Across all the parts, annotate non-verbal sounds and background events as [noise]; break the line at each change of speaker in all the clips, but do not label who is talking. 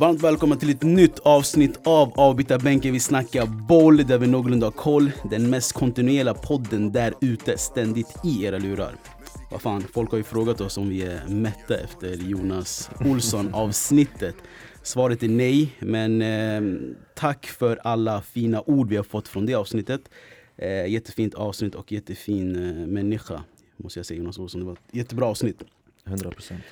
Varmt välkommen till ett nytt avsnitt av Avbytarbänken. Vi snackar boll där vi någorlunda har koll. Den mest kontinuerliga podden där ute, ständigt i era lurar. Vad fan, folk har ju frågat oss om vi är mätta efter Jonas Olsson avsnittet. Svaret är nej, men eh, tack för alla fina ord vi har fått från det avsnittet. Eh, jättefint avsnitt och jättefin eh, människa, måste jag säga Jonas Olsson. Det var ett jättebra avsnitt.
100 procent.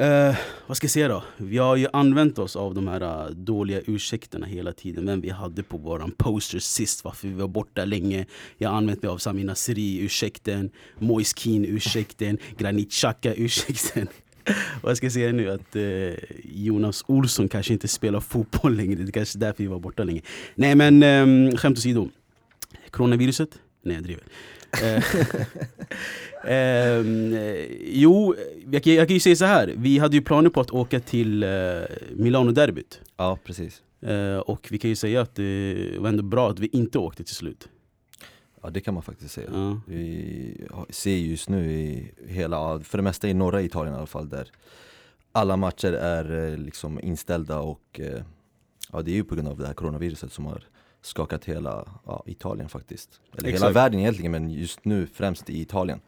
Eh, vad ska jag säga då? Vi har ju använt oss av de här uh, dåliga ursäkterna hela tiden Vem vi hade på våran poster sist, varför vi var borta länge. Jag har använt mig av Sami Nasri-ursäkten Moise Keane-ursäkten Granit Xhaka-ursäkten. [laughs] Vad ska jag säga nu? Att uh, Jonas Olsson kanske inte spelar fotboll längre. Det är kanske är därför vi var borta länge. Nej men um, skämt åsido. Coronaviruset? Nej jag driver [laughs] [laughs] Eh, jo, jag kan, jag kan ju säga så här. Vi hade ju planer på att åka till eh, Milano-derbyt.
Ja, precis.
Eh, och vi kan ju säga att det var ändå bra att vi inte åkte till slut.
Ja, det kan man faktiskt säga.
Ja.
Vi ser just nu i hela, för det mesta i norra Italien i alla fall, där alla matcher är eh, liksom inställda och eh, ja, det är ju på grund av det här coronaviruset som har skakat hela ja, Italien faktiskt. Eller hela
Exakt.
världen egentligen, men just nu främst i Italien.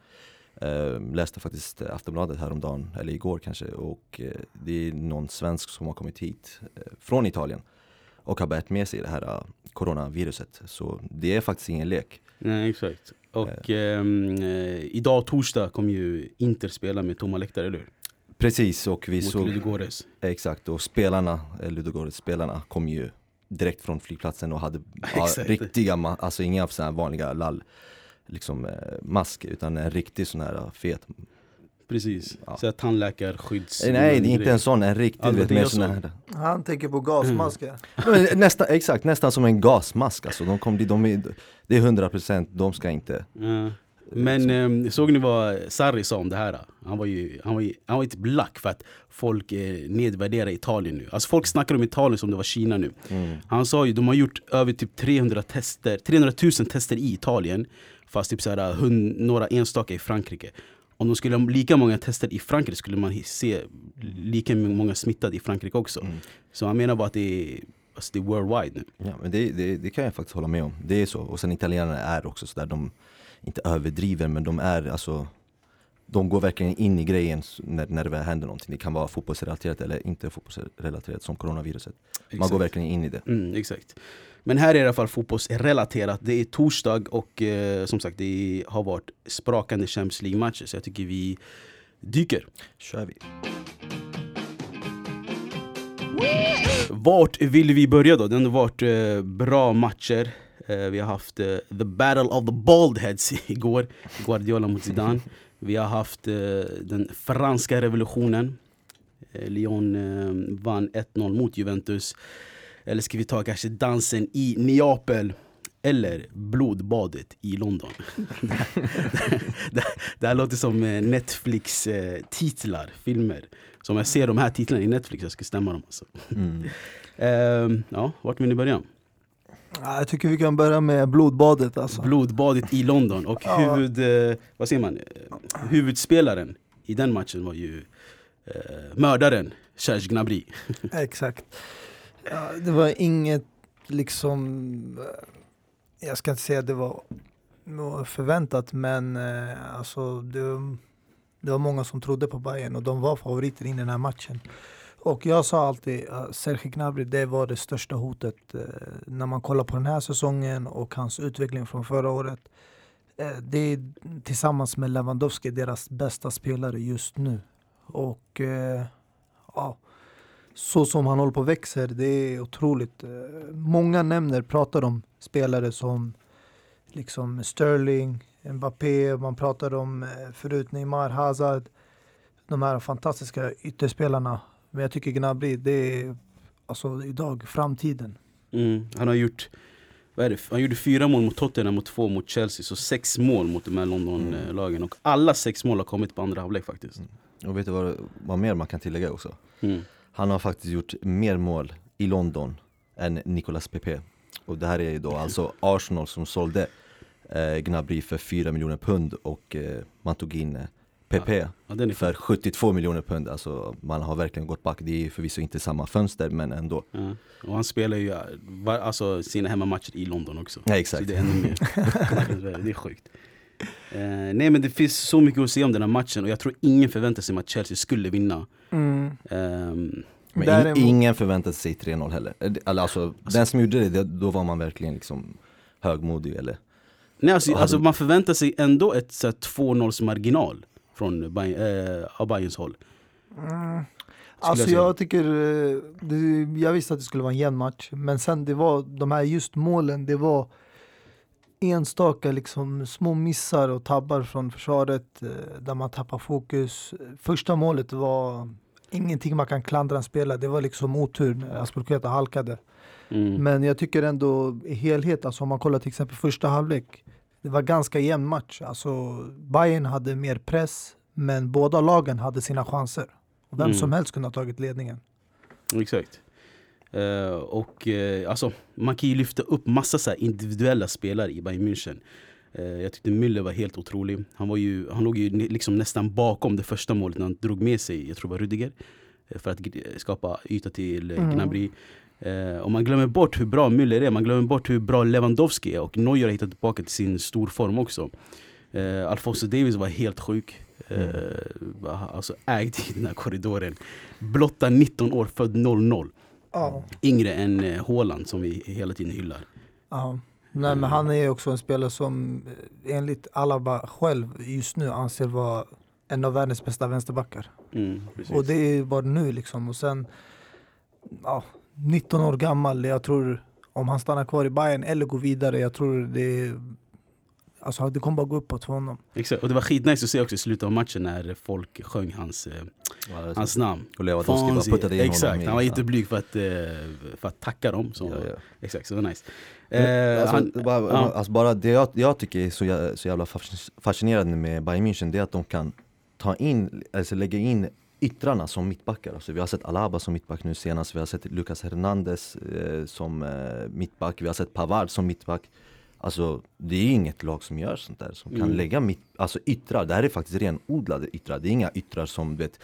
Eh, läste faktiskt Aftonbladet häromdagen, eller igår kanske, och eh, det är någon svensk som har kommit hit eh, från Italien och har bärt med sig det här eh, coronaviruset. Så det är faktiskt ingen lek.
Nej exakt. Och eh, idag torsdag kommer ju Inter spela med tomma läktare, eller hur?
Precis, och vi
Mot
såg,
Ludogorets.
exakt, och spelarna, eh, Ludogorets-spelarna kom ju direkt från flygplatsen och hade [laughs] riktiga, alltså inga sådana vanliga lall liksom eh, mask utan en riktig sån här eh, fet
Precis.
Ja.
Så att tandläkarskydds...
Nej det är inte en sån, en riktig du vet med
så.
sån här
Han tänker på gasmasker.
Men nästan, exakt, nästan som en gasmask alltså, de kom dit, de är, det är 100% de ska inte
Ja. Men ehm, såg ni vad Sarri sa om det här? Han var ju, han var ju, han var ju typ lack för att folk eh, nedvärderar Italien nu. Alltså folk snackar om Italien som det var Kina nu.
Mm.
Han sa ju, de har gjort över typ 300 tester, 300 000 tester i Italien. Fast typ såhär, hund, några enstaka i Frankrike. Om de skulle ha lika många tester i Frankrike skulle man se lika många smittade i Frankrike också.
Mm.
Så han menar bara att det är, alltså det är worldwide nu.
Ja men det, det, det kan jag faktiskt hålla med om, det är så. Och sen italienarna är också sådär, de inte överdriver men de är alltså De går verkligen in i grejen när, när det väl händer någonting. Det kan vara fotbollsrelaterat eller inte fotbollsrelaterat som coronaviruset. Man
Exakt.
går verkligen in i det.
Mm, exakt. Men här är i alla fall fotbollsrelaterat. Det är torsdag och eh, som sagt det har varit sprakande Champions League-matcher så jag tycker vi dyker.
Kör vi.
Vart vill vi börja då? Det har varit eh, bra matcher. Eh, vi har haft eh, the battle of the bald heads [laughs] igår. Guardiola mot Zidane. [laughs] Vi har haft eh, den franska revolutionen. Eh, Lyon eh, vann 1-0 mot Juventus. Eller ska vi ta kanske dansen i Neapel? Eller blodbadet i London. [laughs] det, det här låter som eh, Netflix-titlar, filmer. Så om jag ser de här titlarna i Netflix, jag ska stämma dem alltså.
Mm. [laughs]
Ehm, ja, vart vill ni börja?
Ja, jag tycker vi kan börja med blodbadet alltså.
Blodbadet i London och
Ja.
huvud, eh, vad säger man? Eh, huvudspelaren i den matchen var ju eh, mördaren Serge Gnabry. [laughs]
Exakt. Ja, det var inget liksom, eh, jag ska inte säga att det var förväntat men eh, alltså det, det var många som trodde på Bayern och de var favoriter in i den här matchen. Och jag sa alltid eh, att Serge Gnabry det var det största hotet när man kollar på den här säsongen och hans utveckling från förra året. Det är tillsammans med Lewandowski deras bästa spelare just nu. Och ja, så som han håller på och växer, det är otroligt. Eh, Många nämner, pratar om spelare som liksom Sterling, Mbappé, man pratar om eh, förut Neymar, Hazard. De här fantastiska ytterspelarna. Men jag tycker Gnabry, det är alltså idag framtiden.
Mm. Han har gjort vad är det? Han gjorde fyra mål mot Tottenham och två mot Chelsea, så sex mål mot de här London-lagen. Och alla sex mål har kommit på andra halvlek faktiskt.
Och vet du vad, vad mer man kan tillägga också?
Mm.
Han har faktiskt gjort mer mål i London än Nicolas Pepe Och det här är ju då alltså Arsenal som sålde eh, Gnabry för 4 miljoner pund och eh, man tog in eh, PP
Ja, är
för 72 miljoner pund. Alltså man har verkligen gått back. Det är förvisso inte samma fönster men ändå.
Ja. Och han spelar ju var, alltså, sina hemmamatcher i London också.
Ja,
Så
exakt.
det är ännu mer. [laughs] det är sjukt. Eh, nej men det finns så mycket att säga om den här matchen och jag tror ingen förväntade sig att Chelsea skulle vinna.
Mm.
Ehm,
Men
Däremot-
in, ingen förväntade sig 3-0 heller. Eh, Eller alltså, den som gjorde det, då var man verkligen liksom högmodig eller
nej, alltså, alltså,
hade-
man förväntar sig ändå ett så här, 2-0 marginal från Bayern, eh, av Bayerns håll.
Mm. Alltså
jag
jag tycker, eh, det, jag visste att det skulle vara en jämn match. Men sen det var de här just målen, det var enstaka liksom små missar och tabbar från försvaret eh, där man tappar fokus. Första målet var ingenting man kan klandra en spelare, det var liksom otur när Aspelkueta halkade.
Mm.
Men jag tycker ändå i helhet, alltså om man kollar till exempel första halvlek, det var ganska jämn match. Alltså Bayern hade mer press, men båda lagen hade sina chanser. Vem
Mm.
som helst kunde ha tagit ledningen.
Exakt. Eh, och eh, alltså, man kan ju lyfta upp massa så individuella spelare i Bayern München. Eh, jag tyckte Müller var helt otrolig. Han, var ju, han låg ju liksom nästan bakom det första målet när han drog med sig, jag tror det var Rudiger, för att skapa yta till
Mm.
Gnabry. Och man glömmer bort hur bra Müller är, man glömmer bort hur bra Lewandowski är och Neuer har hittat tillbaka till sin storform också. Alfonso Davis var helt sjuk. Eh, alltså ägd i den här korridoren. Blotta 19 år, född 00.
Ja.
Yngre än eh, Haaland som vi hela tiden hyllar.
ja. Nej, men han är också en spelare som eh, enligt Alaba själv just nu anser vara en av världens bästa vänsterbackar.
Mm.
Och det är bara nu liksom. Och sen, ja, 19 år gammal. Jag tror om han stannar kvar i Bayern eller går vidare, jag tror det, alltså, det kommer bara gå uppåt för honom.
Exakt. Och det var skitnice att se också i slutet av matchen när folk sjöng hans, eh, hans namn.
Och Lewandowski bara puttade in
Exakt,
honom
han var
ja.
jätteblyg för att, eh, för att tacka dem. Så,
Ja, ja.
Exakt, så det var nice.
Men,
Eh,
alltså,
han,
bara,
ja.
alltså bara det jag, jag tycker är så, så jävla fasc- fascinerande med Bayern München det är att de kan ta in, alltså lägga in yttrarna som mittbackar. Alltså vi har sett Alaba som mittback nu senast, vi har sett Lucas Hernandez eh, som eh, mittback, vi har sett Pavard som mittback. Alltså det är inget lag som gör sånt där, som kan
Mm.
lägga mitt, alltså yttrar. Det här är faktiskt renodlade yttrar, det är inga yttrar som vet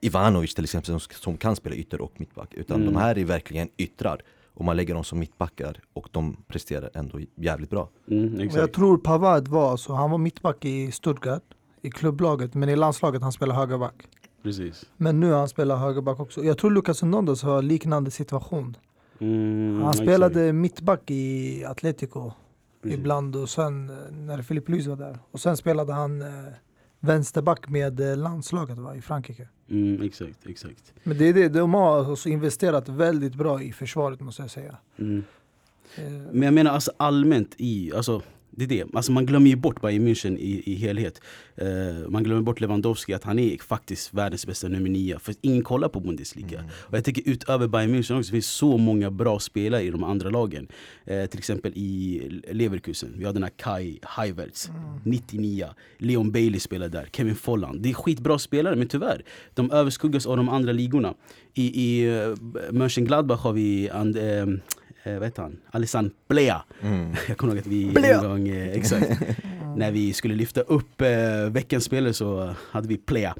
Ivanovic till exempel som, som kan spela ytter och mittback. Utan
Mm.
de här är verkligen yttrar. Och man lägger dem som mittbackar och de presterar ändå jävligt bra.
mm,
jag tror Pavard var, alltså, han var mittback i Stuttgart, i klubblaget, men i landslaget han spelar högerback.
Precis.
Men nu har han spelar högerback också. Jag tror Lucas Hernandez har liknande situation.
Mm,
Han
exakt.
spelade mittback i Atletico
Precis.
ibland och sen eh, när Philippe Luis var där. Och sen spelade han eh, vänsterback med eh, landslaget va, i Frankrike.
Mm, exakt, exakt.
Men det är det, de har alltså investerat väldigt bra i försvaret måste jag säga.
Mm.
Eh,
Men jag menar alltså allmänt i, alltså det är det. Alltså man glömmer ju bort Bayern München i, i helhet. Eh, man glömmer bort Lewandowski, att han är faktiskt världens bästa nummer nio. För ingen kollar på Bundesliga. Och jag tycker utöver Bayern München också finns så många bra spelare i de andra lagen. Eh, till exempel i Leverkusen, vi har den här Kai Havertz, 99. Leon Bailey spelar där, Kevin Folland. Det är skitbra spelare men tyvärr, de överskuggas av de andra ligorna. I, i uh, Mönchengladbach har vi and, eh, vad heter han? Alessandro Plea.
Mm. [laughs]
Jag kommer ihåg att vi
Plea.
en gång, eh, exakt, [laughs] när vi skulle lyfta upp eh, veckans spelare så hade vi Plea.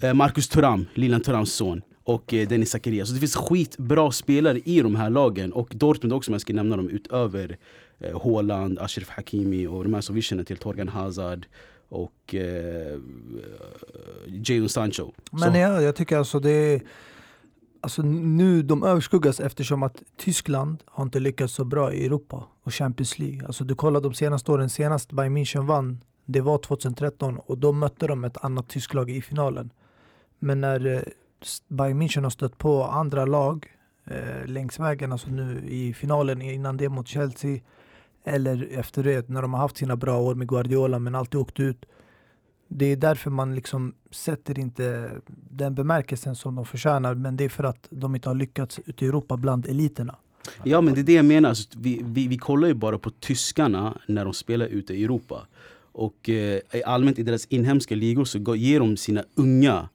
Eh, Marcus Thuram, Lilian Thurams son. Och eh, Dennis Zakaria. Så det finns skitbra spelare i de här lagen. Och Dortmund också om jag ska nämna dem utöver eh, Haaland, Ashraf Hakimi och de här som vi känner till. Torgan Hazard och eh, Jadon Sancho.
Men
så,
ja, jag tycker alltså det är, Alltså nu, de överskuggas eftersom att Tyskland har inte lyckats så bra i Europa och Champions League. Alltså du kollar de senaste åren, senast Bayern München vann, det var 2013 och då mötte de ett annat tysklag i finalen. Men när eh, Bayern München har stött på andra lag eh, längs vägen, alltså nu i finalen innan det mot Chelsea, eller efter det när de har haft sina bra år med Guardiola men alltid åkt ut. Det är därför man liksom sätter inte den bemärkelsen som de förtjänar men det är för att de inte har lyckats ute i Europa bland eliterna.
Ja men det är det jag menar, alltså, vi, vi, vi kollar ju bara på tyskarna när de spelar ute i Europa. Och eh, allmänt i deras inhemska ligor så ger de sina unga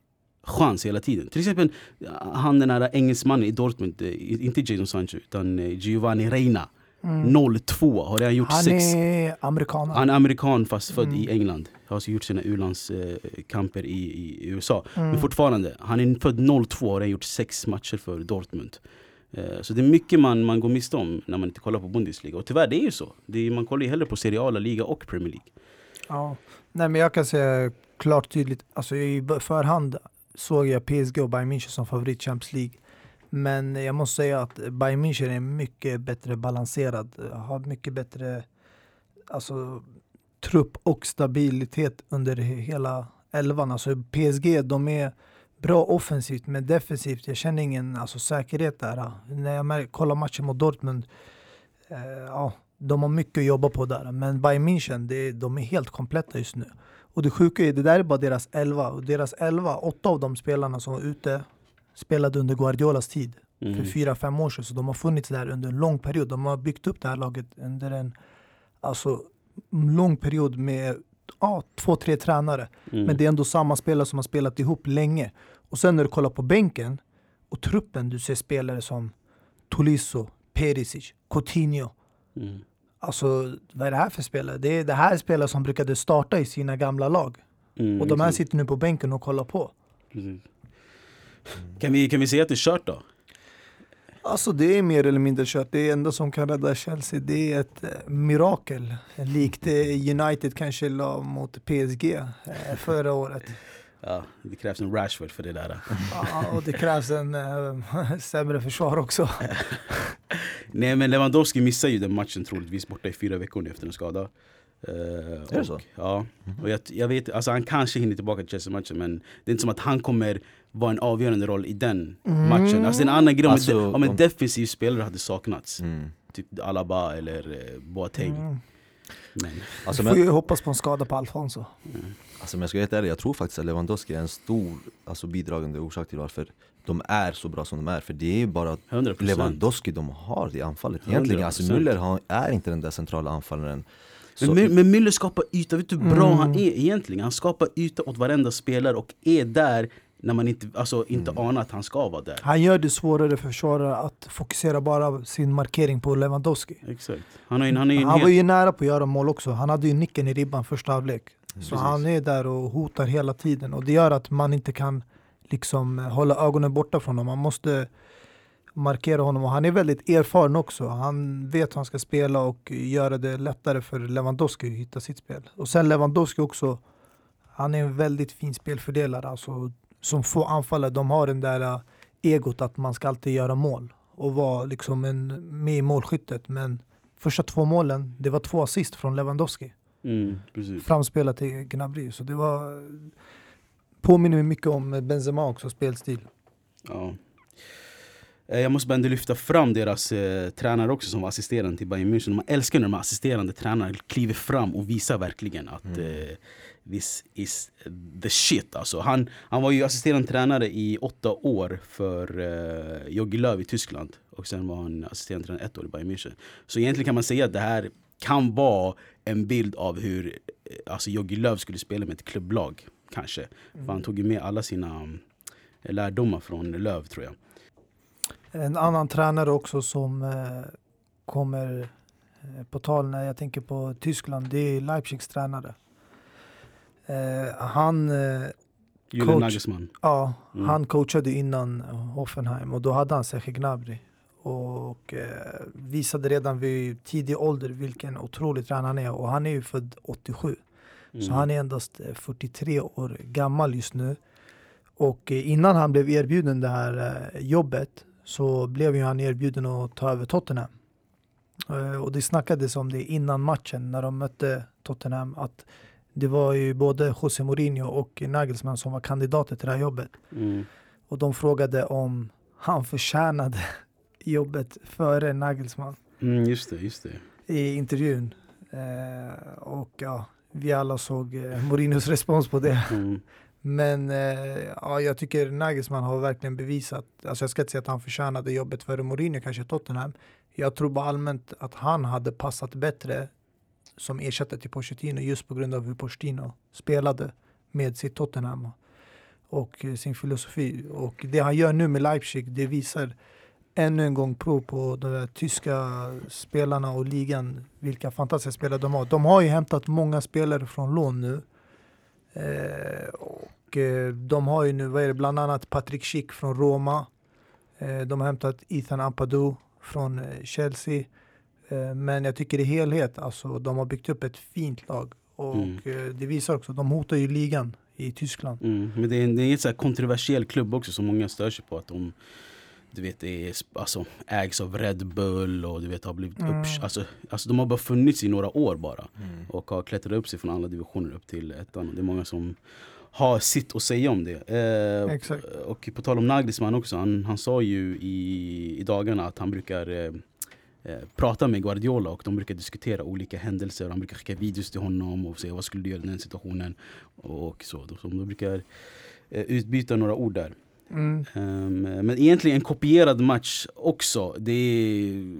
chans hela tiden. Till exempel eh, han den här engelsmannen i Dortmund, eh, inte Jadon Sancho utan eh, Giovanni Reina. Mm. 02 har redan gjort
Han
sex.
är amerikanare.
Han är amerikan fast född
Mm.
i England. Har alltså gjort sina u-landskamper i, i USA.
Mm.
Men fortfarande, han är född 02 och har redan gjort sex matcher för Dortmund. Eh, Så det är mycket man, man går miste om när man inte kollar på Bundesliga. Och tyvärr, det är ju så. Är, man kollar ju hellre på Serie A, La Liga och Premier League.
Ja. Nej men jag kan säga klart tydligt, alltså i förhand såg jag PSG och Bayern München som favorit Champions League. Men jag måste säga att Bayern München är mycket bättre balanserad, har mycket bättre alltså, trupp och stabilitet under hela elvan. Alltså PSG, de är bra offensivt men defensivt, jag känner ingen alltså, säkerhet där. När jag kollar matchen mot Dortmund, eh, ja, de har mycket att jobba på där. Men Bayern München, det, de är helt kompletta just nu. Och det sjuka är, det där är bara deras elva. Och deras elva, åtta av de spelarna som var ute spelade under Guardiolas tid
Mm.
för fyra, fem år sedan. Så de har funnits där under en lång period. De har byggt upp det här laget under en alltså, lång period med ja, två, tre tränare.
Mm.
Men det är ändå samma spelare som har spelat ihop länge. Och sen när du kollar på bänken och truppen, du ser spelare som Tolisso, Perisic, Coutinho.
Mm.
Alltså vad är det här för spelare? Det är det här är spelare som brukade starta i sina gamla lag.
Mm,
Och de här
exakt.
sitter nu på bänken och kollar på.
Precis. Kan vi, kan vi säga att det är kört då?
Alltså det är mer eller mindre kört. Det enda som kan rädda Chelsea det är ett eh, mirakel. Likt eh, United kanske la mot PSG eh, förra året.
Ja, det krävs en Rashford för det där.
Ja, och det krävs en eh, [laughs] sämre försvar också. [laughs]
Nej men Lewandowski missar ju den matchen troligtvis borta i fyra veckor nu efter en skada. Eh,
det
och,
så?
Ja, och jag, jag vet, alltså han kanske hinner tillbaka till Chelsea-matchen men det är inte som att han kommer vara en avgörande roll i den
Mm.
matchen. Alltså det är en annan grej om,
Alltså,
en, om en defensiv spelare hade saknats.
Mm.
Typ Alaba eller eh, Boateng.
Mm.
Men,
Alltså,
Vi får
men,
ju hoppas på en skada på Alfonso.
alltså, om jag ska vara helt ärlig, jag tror faktiskt att Lewandowski är en stor alltså, bidragande orsak till varför de är så bra som de är. För det är ju bara
100%.
Lewandowski de har i anfallet egentligen. Alltså
100%.
Müller är inte den där centrala anfallaren.
Men, men Müller skapar yta, vet du hur bra
Mm.
han är egentligen? Han skapar yta åt varenda spelare och är där när man inte, alltså, inte
Mm.
anar att han ska vara där.
Han gör det svårare för försvarare att fokusera bara sin markering på Lewandowski.
Exakt. Han, har han
Han var ju nära på att göra mål också. Han hade ju nicken i ribban första halvlek. Så
Precis.
han är där och hotar hela tiden. Och det gör att man inte kan liksom hålla ögonen borta från honom. Man måste markera honom. Och han är väldigt erfaren också. Han vet hur han ska spela och göra det lättare för Lewandowski att hitta sitt spel. Och sen Lewandowski också. Han är en väldigt fin spelfördelare. Alltså, som få anfallare, de har den där äh, egot att man ska alltid göra mål. Och vara liksom en, med i målskyttet. Men första två målen, det var två assist från Lewandowski.
mm.
Framspelat till Gnabry. Så det var... Påminner mycket om Benzema också, spelstil.
Ja. Eh, Jag måste bara ändå lyfta fram deras eh, tränare också som var assisterande till Bayern München. Man älskar när de assisterande tränarna kliver fram och visar verkligen att eh, this is the shit. Alltså, han, han var ju assisterande tränare i åtta år för eh, Jogi Löw i Tyskland. Och sen var han assisterande tränare ett år i Bayern München. Så egentligen kan man säga att det här kan vara en bild av hur eh, alltså Jogi Löw skulle spela med ett klubblag. Kanske. För han tog ju med alla sina mm, lärdomar från Löw tror jag.
En annan tränare också som eh, kommer eh, på tal när jag tänker på Tyskland, det är Leipzigs tränare. Eh, han,
Julian
Coach.
Nagelsmann.
ja,
Mm.
han coachade innan Hoffenheim och då hade han Serge Gnabry. Och eh, visade redan vid tidig ålder vilken otrolig tränare han är. Och han är ju född 87.
Mm.
Så han är endast eh, 43 år gammal just nu. Och eh, innan han blev erbjuden det här eh, jobbet så blev ju han erbjuden att ta över Tottenham. Eh, Och det snackades om det innan matchen när de mötte Tottenham att det var ju både José Mourinho och Nagelsmann som var kandidater till det här jobbet.
Mm.
Och de frågade om han förtjänade [laughs] jobbet före Nagelsmann
Mm, just det, just det.
i intervjun. Eh, och ja, vi alla såg eh, Mourinhos [laughs] respons på det.
Mm.
Men eh, ja, jag tycker Nagelsmann har verkligen bevisat, alltså jag ska inte säga att han förtjänade jobbet före Mourinho, kanske Tottenham. Jag tror bara allmänt att han hade passat bättre som ersättare till Pochettino just på grund av hur Pochettino spelade med sitt Tottenham och eh, sin filosofi. Och det han gör nu med Leipzig, det visar ännu en gång prov på de där tyska spelarna och ligan. Vilka fantastiska spelare de har. De har ju hämtat många spelare från lån nu. Eh, de har ju nu, vad är det, bland annat Patrick Schick från Roma. Eh, de har hämtat Ethan Ampadu från eh, Chelsea. Eh, men jag tycker i helhet, alltså de har byggt upp ett fint lag. Och
Mm.
eh, det visar också, de hotar ju ligan i Tyskland.
Mm, men det är en, det är en så här kontroversiell klubb också som många stör sig på att de du vet, är, alltså, ägs av Red Bull och du vet, har blivit
Mm.
upp, alltså, alltså, de har bara funnits i några år bara
Mm.
och har klättrat upp sig från alla divisioner upp till ettan. Och det är många som har sitt att säga om det. Eh, och på tal om Nagelsmann också, han, han sa ju i, i dagarna att han brukar eh, eh, prata med Guardiola och de brukar diskutera olika händelser. Han brukar skicka videos till honom och säga vad skulle du göra i den situationen. Och så, de, de brukar eh, utbyta några ord där.
Mm.
Ehm, men egentligen en kopierad match också. Det är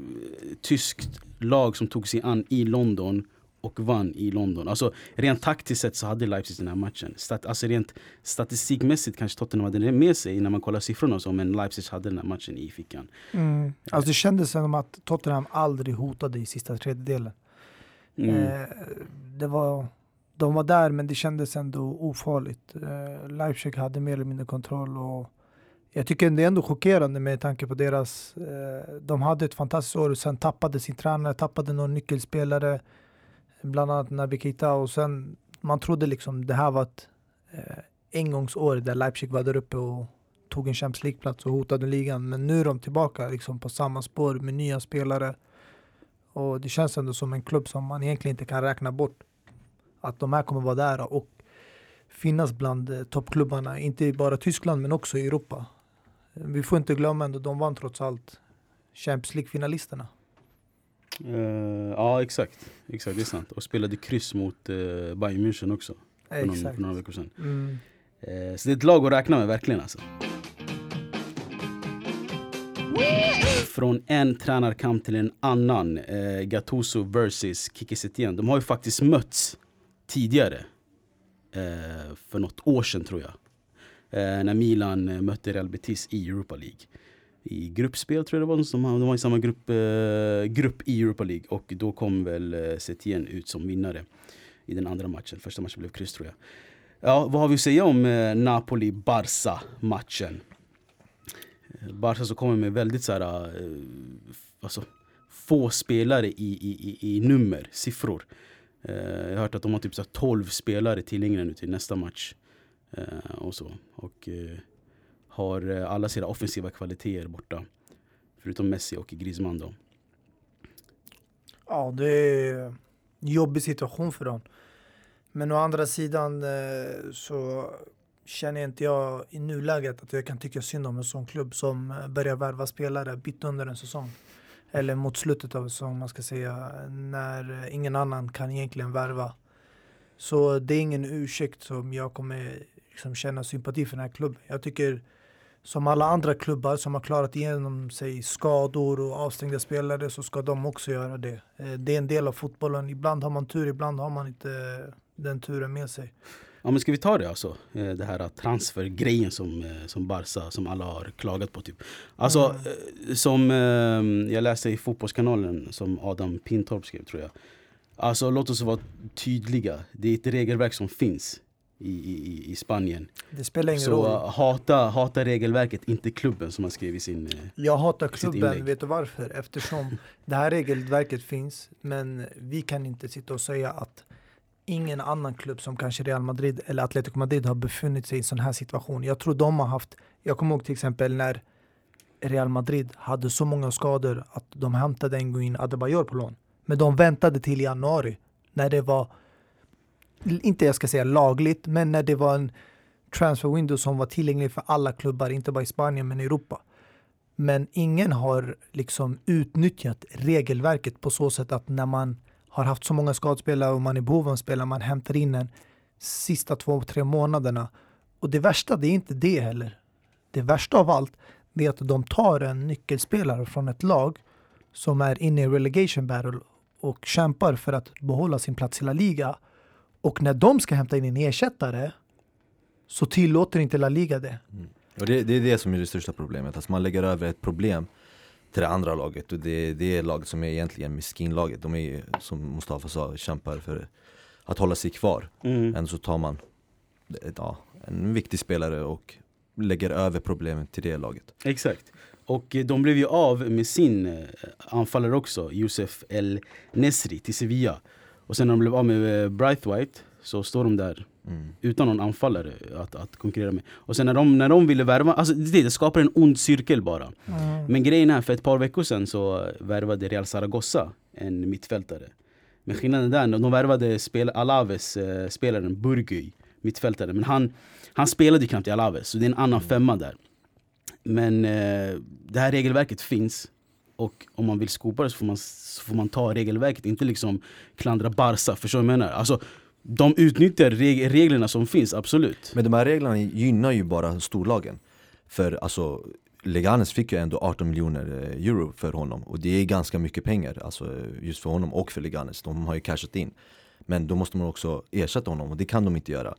tyskt lag som tog sig an i London och vann i London. Alltså rent taktiskt sett så hade Leipzig den här matchen. Stat, alltså rent statistikmässigt kanske Tottenham hade det med sig när man kollar siffrorna och så, men Leipzig hade den här matchen i fickan.
Mm. Alltså det kändes som att Tottenham aldrig hotade i sista tredjedelen.
Mm.
Eh, det var, de var där men det kändes ändå ofarligt. Eh, Leipzig hade mer eller mindre kontroll och jag tycker det är ändå chockerande med tanke på deras, eh, de hade ett fantastiskt år och sen tappade sin tränare, tappade någon nyckelspelare, bland annat Naby Keita och sen man trodde liksom det här var ett eh, engångsår där Leipzig var där uppe och tog en Champions League-plats och hotade ligan. Men nu är de tillbaka liksom på samma spår med nya spelare. Och det känns ändå som en klubb som man egentligen inte kan räkna bort. Att de här kommer vara där och finnas bland eh, toppklubbarna, inte bara i Tyskland men också i Europa. Eh, vi får inte glömma ändå, de vann trots allt Champions League-finalisterna.
Eh, ja exakt, exakt, det är sant. Och spelade kryss mot uh, Bayern München också för, någon, för några veckor sedan.
Mm.
Eh, så det är ett lag att räkna med verkligen alltså. Från en tränarkamp till en annan. Eh, Gattuso versus Kiki Setien. De har ju faktiskt mötts tidigare. För något år sedan tror jag. När Milan mötte Real Betis i Europa League. I gruppspel tror jag det var. Som, de var i samma grupp, eh, grupp i Europa League. Och då kom väl eh, Setien ut som vinnare i den andra matchen. Första matchen blev kryss tror jag. Ja, vad har vi att säga om eh, Napoli-Barca-matchen? Eh, Barca som kommer med väldigt så här, eh, alltså, få spelare i, i, i, i nummer, siffror. Eh, jag har hört att de har typ så här 12 spelare tillgängliga nu till nästa match. Eh, och så. Och eh, har eh, alla sina offensiva kvaliteter borta. Förutom Messi och Griezmann då.
Ja, det är en jobbig situation för dem. Men å andra sidan eh, så känner inte jag i nuläget att jag kan tycka synd om en sån klubb som eh, börjar värva spelare mitt under en säsong. Eller mot slutet av säsongen, man ska säga, när ingen annan kan egentligen värva. Så det är ingen ursäkt som jag kommer liksom känna sympati för den här klubben. Jag tycker som alla andra klubbar som har klarat igenom sig skador och avstängda spelare så ska de också göra det. Eh, Det är en del av fotbollen. Ibland har man tur, ibland har man inte den turen med sig.
Ja men ska vi ta det alltså? Eh, Det här transfergrejen som, eh, som Barca, som alla har klagat på typ. Alltså
Mm.
eh, som eh, jag läste i Fotbollskanalen som Adam Pintorp skrev tror jag. Alltså låt oss vara tydliga. Det är ett regelverk som finns i, i, i Spanien.
Det spelar ingen
Så
roll.
eh, hata, hata regelverket, inte klubben som han skrev i sin... eh,
Jag hatar klubben, vet du varför? Eftersom [laughs] det här regelverket finns, men vi kan inte sitta och säga att ingen annan klubb som kanske Real Madrid eller Atletico Madrid har befunnit sig i en sån här situation. Jag tror de har haft, jag kommer ihåg till exempel när Real Madrid hade så många skador att de hämtade en in Adebayor på lån. Men de väntade till januari när det var, inte jag ska säga lagligt, men när det var en transfer window som var tillgänglig för alla klubbar, inte bara i Spanien men i Europa. Men ingen har liksom utnyttjat regelverket på så sätt att när man har haft så många skadespelare och man är i behov av en spelare, man hämtar in en sista två, tre månaderna. Och det värsta, det är inte det heller. Det värsta av allt, det är att de tar en nyckelspelare från ett lag som är inne i relegation battle och kämpar för att behålla sin plats i La Liga. Och när de ska hämta in en ersättare så tillåter inte La Liga det.
Och det, det är det som är det största problemet, att man lägger över ett problem till det andra laget och det, det är laget som är egentligen miskinlaget. De är ju, som Mustafa sa, kämpar för att hålla sig kvar.
Mm.
Än så tar man ja, en viktig spelare och lägger över problemet till det laget.
Exakt. Och eh, de blev ju av med sin eh, anfallare också, Youssef El Nesri till Sevilla. Och sen när de blev av med eh, Braithwaite så står de där
Mm.
utan någon anfallare att, att konkurrera med. Och sen när de, när de ville värva, alltså det, det skapar en ond cirkel bara.
Mm.
Men grejen är, för ett par veckor sedan så värvade Real Zaragoza en mittfältare. Men skillnaden där, de värvade spel, Alaves eh, spelaren Burguy, mittfältare. Men han, han spelade ju knappt i Alaves, så det är en annan femma där. Men eh, det här regelverket finns. Och om man vill skopa det så får man, så får man ta regelverket, inte liksom klandra Barca. Förstår du vad jag menar? Alltså, de utnyttjar reg reglerna som finns, absolut.
Men de här reglerna gynnar ju bara storlagen. För alltså Leganes fick ju ändå 18 miljoner eh, euro för honom och det är ganska mycket pengar alltså, just för honom och för Leganes. De har ju cashat in. Men då måste man också ersätta honom och det kan de inte göra.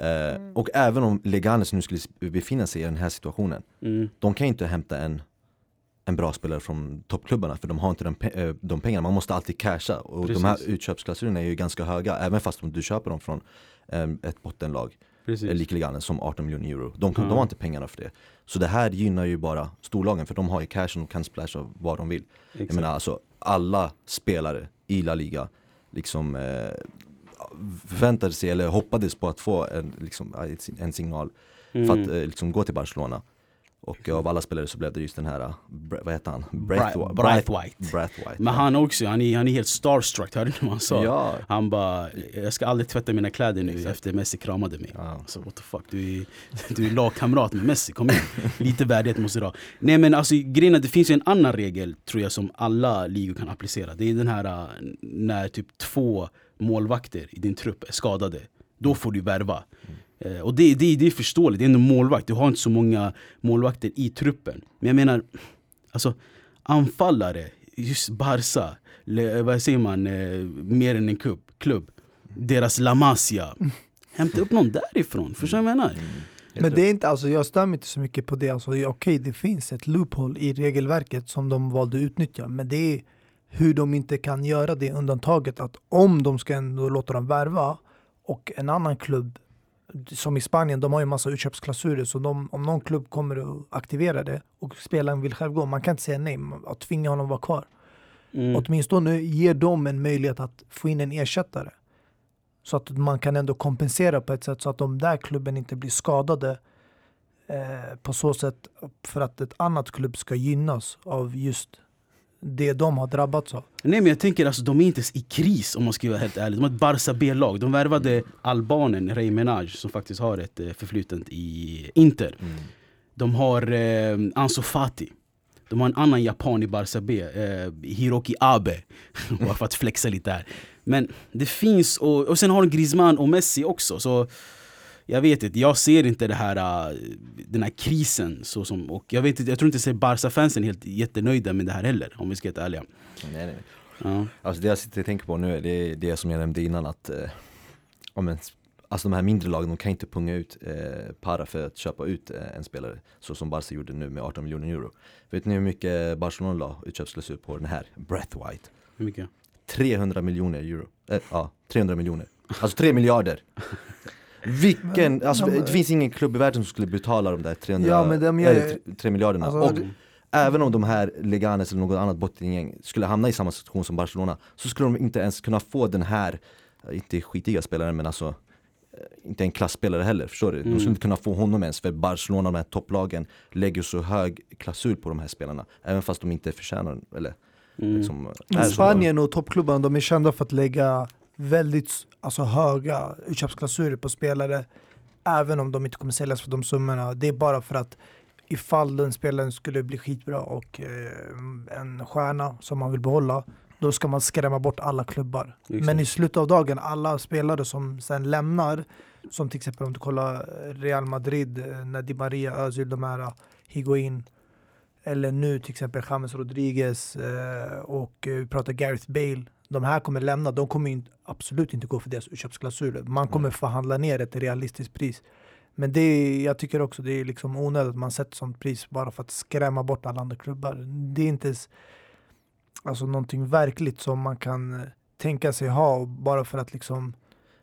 Eh, och även om Leganes nu skulle befinna sig i den här situationen,
Mm.
de kan ju inte hämta en, en bra spelare från toppklubbarna för de har inte pe- eh, de pengarna. Man måste alltid casha och de här
Precis.
utköpsklausulerna är ju ganska höga även fast om du köper dem från eh, ett bottenlag
Precis.
eh, lika Leganes som 18 miljoner euro. De, kan, de har inte pengarna för det. Så det här gynnar ju bara storlagen för de har ju cashen och kan splasha vad de vill. Jag
Exakt.
menar alltså alla spelare i La Liga liksom eh, förväntade sig eller hoppades på att få en, liksom, en signal
Mm.
för att eh, liksom gå till Barcelona. Och av alla spelare så blev det just den här, vad heter han? Braithwa-
Braithwaite.
Braithwaite.
Men han också, han är, han är helt starstruck, hörde ni vad han sa?
Ja.
Han bara, jag ska aldrig tvätta mina kläder nu efter Messi kramade mig.
Ja.
Alltså what the fuck, du är, du är lagkamrat med Messi, kom igen. Lite värdighet måste du ha. Nej men alltså grejen det finns ju en annan regel tror jag som alla ligor kan applicera. Det är den här när typ två målvakter i din trupp är skadade. Då får du värva. Eh, och det, det, det är förståeligt, det är en målvakt. Du har inte så många målvakter i truppen. Men jag menar, alltså anfallare, just Barca, le, vad säger man, eh, mer än en klubb, klubb. Deras La Masia. Hämta upp någon därifrån, förstår du vad jag menar?
Men det är inte, alltså, jag stör mig inte så mycket på det. Alltså, Okej, det finns ett loophole i regelverket som de valde att utnyttja. Men det är hur de inte kan göra det undantaget att om de ska ändå låta dem värva och en annan klubb som i Spanien, de har ju massa utköpsklausuler så de, om någon klubb kommer att aktivera det och spelaren vill själv gå, man kan inte säga nej, att tvinga honom att vara kvar.
Mm.
Åtminstone ger dem en möjlighet att få in en ersättare. Så att man kan ändå kompensera på ett sätt så att de där klubben inte blir skadade eh, på så sätt för att ett annat klubb ska gynnas av just det de har drabbats av.
Nej men jag tänker alltså, de är inte ens i kris om man ska vara helt ärlig. De har ett Barca B-lag. De värvade albanen Ray Menage som faktiskt har ett eh, förflutet i Inter.
Mm.
De har eh, Ansu Fati. De har en annan japan i Barca B, eh, Hiroki Abe. [laughs] Bara för att flexa lite här. Men det finns, och, och sen har de Griezmann och Messi också. Så jag vet inte, jag ser inte det här, äh, den här krisen. Så som, och jag, vet inte, jag tror inte att Barca-fansen är helt jättenöjda med det här heller, om vi ska vara ärliga.
Nej, nej.
Ja.
Alltså det jag sitter och tänker på nu är det, det som jag nämnde innan att eh, men, Alltså de här mindre lagen, de kan inte punga ut eh, para för att köpa ut eh, en spelare Så som Barca gjorde nu med 18 miljoner euro Vet ni hur mycket Barcelona la utköpsklausul på den här? Breathwhite
Hur mycket?
300 miljoner euro, eh, ja 300 miljoner Alltså 3 miljarder [laughs] Vilken, alltså
Ja, men-
det finns ingen klubb i världen som skulle betala de där 300,
Ja, men de gör-
eller 3 miljarderna
Alltså,
och
det-
Även om de här Leganes eller något annat bottengäng skulle hamna i samma situation som Barcelona så skulle de inte ens kunna få den här, inte skitiga spelaren men alltså eh, inte en klassspelare heller, förstår du? De
Mm.
skulle inte kunna få honom ens för Barcelona, de här topplagen, lägger så hög klausul på de här spelarna Även fast de inte förtjänar eller
Mm.
liksom,
Men. Spanien och toppklubbarna de är kända för att lägga väldigt alltså, höga utköpsklausuler på spelare även om de inte kommer säljas för de summorna. Det är bara för att ifall den spelaren skulle bli skitbra och eh, en stjärna som man vill behålla då ska man skrämma bort alla klubbar.
Exakt.
Men i slutet av dagen, alla spelare som sen lämnar som till exempel om du kollar Real Madrid eh, när Di Maria, Özil, de här Higuain eller nu till exempel James Rodriguez eh, och eh, vi pratar Gareth Bale. De här kommer lämna, de kommer inte, absolut inte gå för deras utköpsklausuler. Man kommer förhandla ner ett realistiskt pris. Men det är, jag tycker också det är liksom onödigt att man sätter sånt pris bara för att skrämma bort alla andra klubbar. Det är inte ens alltså, någonting verkligt som man kan eh, tänka sig ha bara för att liksom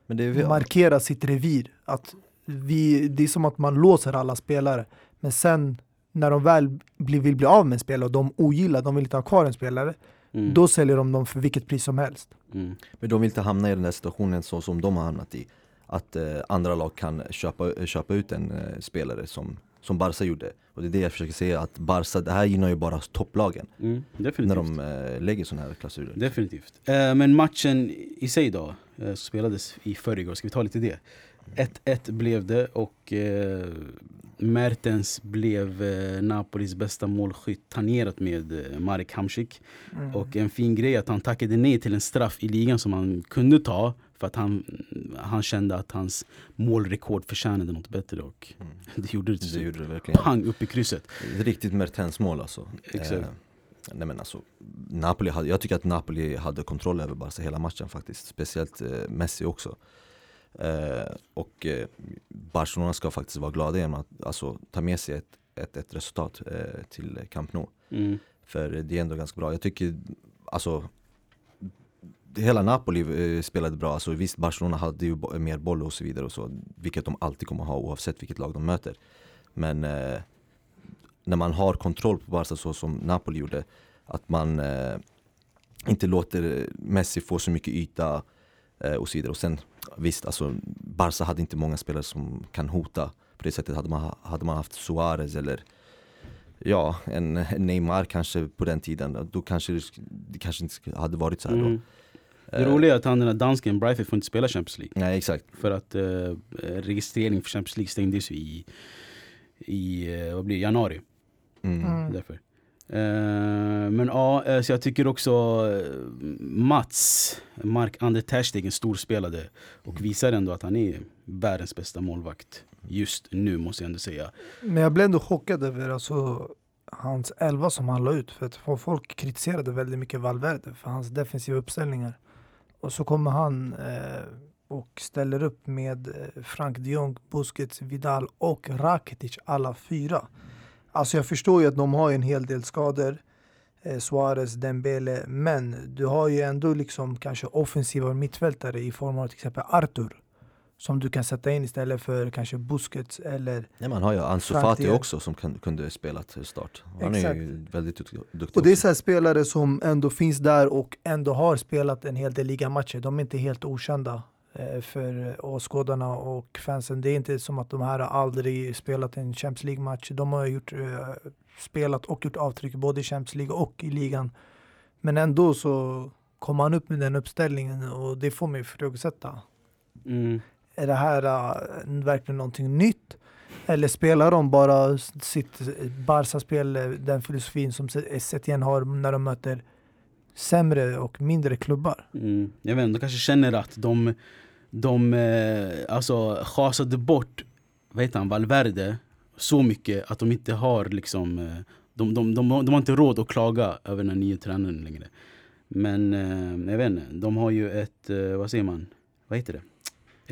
är,
markera sitt revir. Att vi, det är som att man låser alla spelare. Men sen när de väl blir, vill bli av med en spelare och de ogillar, de vill inte ha kvar en spelare,
Mm.
då säljer de dem för vilket pris som helst.
Mm.
Men de vill inte hamna i den där situationen så som de har hamnat i. Att eh, andra lag kan köpa, köpa ut en eh, spelare som, som Barca gjorde. Och det är det jag försöker säga, att Barca, det här gynnar ju bara topplagen.
Mm.
När de eh, lägger sådana här klausuler.
Definitivt. Eh, men matchen i sig då, eh, som spelades i förrgår, ska vi ta lite det? 1-1 blev det och eh, Mertens blev eh, Napolis bästa målskytt tangerat med eh, Marek Hamsik.
Mm.
Och en fin grej att han tackade nej till en straff i ligan som han kunde ta för att han, han kände att hans målrekord förtjänade något bättre och
Mm. [laughs]
det gjorde det till
Det gjorde det verkligen.
Pang upp i krysset.
Ett riktigt Mertens-mål alltså.
Exakt.
Eh, nej men alltså, Napoli hade, jag tycker att Napoli hade kontroll över Barca hela matchen faktiskt. Speciellt eh, Messi också. Eh, och eh, Barcelona ska faktiskt vara glada genom att alltså, ta med sig ett, ett, ett resultat eh, till Camp Nou.
Mm.
För det är ändå ganska bra. Jag tycker, alltså Hela Napoli eh, spelade bra, alltså visst Barcelona hade ju mer boll och så vidare och så Vilket de alltid kommer ha oavsett vilket lag de möter Men eh, när man har kontroll på Barca så som Napoli gjorde Att man eh, inte låter Messi få så mycket yta och så vidare och sen visst alltså Barca hade inte många spelare som kan hota På det sättet hade man, hade man haft Suarez eller Ja, en, en Neymar kanske på den tiden, då kanske det, det kanske inte hade varit så här då
Mm. Det
Eh,
roliga är att han den där dansken Brighton får inte spela Champions League.
Nej exakt,
För att eh, registrering för Champions League stängdes i, i eh, vad blir det, januari.
mm.
Mm.
Därför. Eh, men ja, eh, så jag tycker också eh, Mats, Mark-Ander Ter Stegen storspelade och visar ändå att han är världens bästa målvakt just nu måste jag ändå säga.
Men jag blev ändå chockad över alltså, hans elva som han la ut. För att folk kritiserade väldigt mycket Valverde för hans defensiva uppställningar. Och så kommer han eh, och ställer upp med Frank de Jong, Busquets, Vidal och Rakitic alla fyra. Alltså jag förstår ju att de har en hel del skador. Eh, Suarez, Dembele. Men du har ju ändå liksom kanske offensiva mittfältare i form av till exempel Arthur. Som du kan sätta in istället för kanske Busquets eller
Nej, man har ju Ansu Fati också som kan, kunde spela till start Han är ju väldigt duk- duktig
Och det är så här spelare som ändå finns där och ändå har spelat en hel del ligamatcher. De är inte helt okända för åskådarna och fansen. Det är inte som att de här har aldrig spelat en Champions League-match. De har gjort, eh, spelat och gjort avtryck både i Champions League och i ligan. Men ändå så kommer han upp med den uppställningen och det får mig ifrågasätta.
Mm.
Är det här uh, verkligen någonting nytt? Eller spelar de bara sitt Barca-spel, eh, den filosofin som Setien har när de möter sämre och mindre klubbar?
Mm. Jag vet inte, de kanske känner att de, de eh, alltså, chasade bort vad heter han, Valverde så mycket att de inte har liksom eh, de, de, de, de har inte råd att klaga över den här nya tränaren längre. Men eh, jag vet inte, de har ju ett, eh, vad säger man, vad heter det?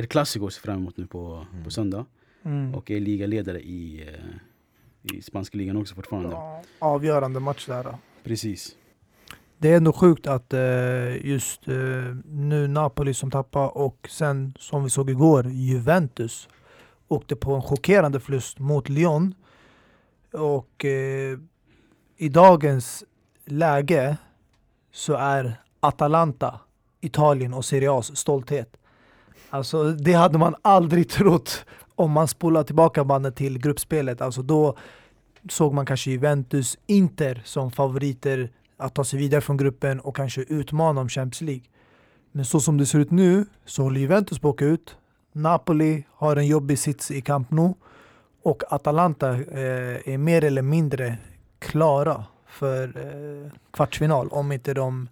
Ett klassiker att se fram emot nu på,
Mm.
på söndag.
Mm.
Och är ligaledare i, eh, i spanska ligan också fortfarande.
Ja, avgörande match där. Då.
Precis.
Det är ändå sjukt att eh, just eh, nu Napoli som tappar och sen som vi såg igår Juventus åkte på en chockerande förlust mot Lyon. Och eh, i dagens läge så är Atalanta Italien och Serie A's stolthet. Alltså det hade man aldrig trott om man spolar tillbaka bandet till gruppspelet. Alltså då såg man kanske Juventus, Inter som favoriter att ta sig vidare från gruppen och kanske utmana om Champions League. Men så som det ser ut nu så håller Juventus på att åka ut. Napoli har en jobbig sits i Camp Nou och Atalanta eh, är mer eller mindre klara för eh, kvartsfinal om inte de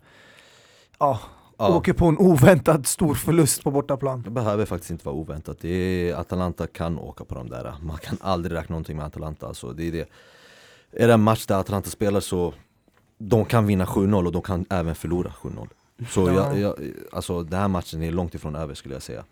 ja,
Ja,
åker på en oväntad stor förlust på bortaplan.
det behöver faktiskt inte vara oväntat. Det är, Atalanta kan åka på de där. Man kan aldrig räkna någonting med Atalanta. Alltså, det är, det. är det en match där Atalanta spelar så de kan vinna 7-0 och de kan även förlora 7-0. Så
Ja.
jag, jag, alltså, den här matchen är långt ifrån över skulle jag säga.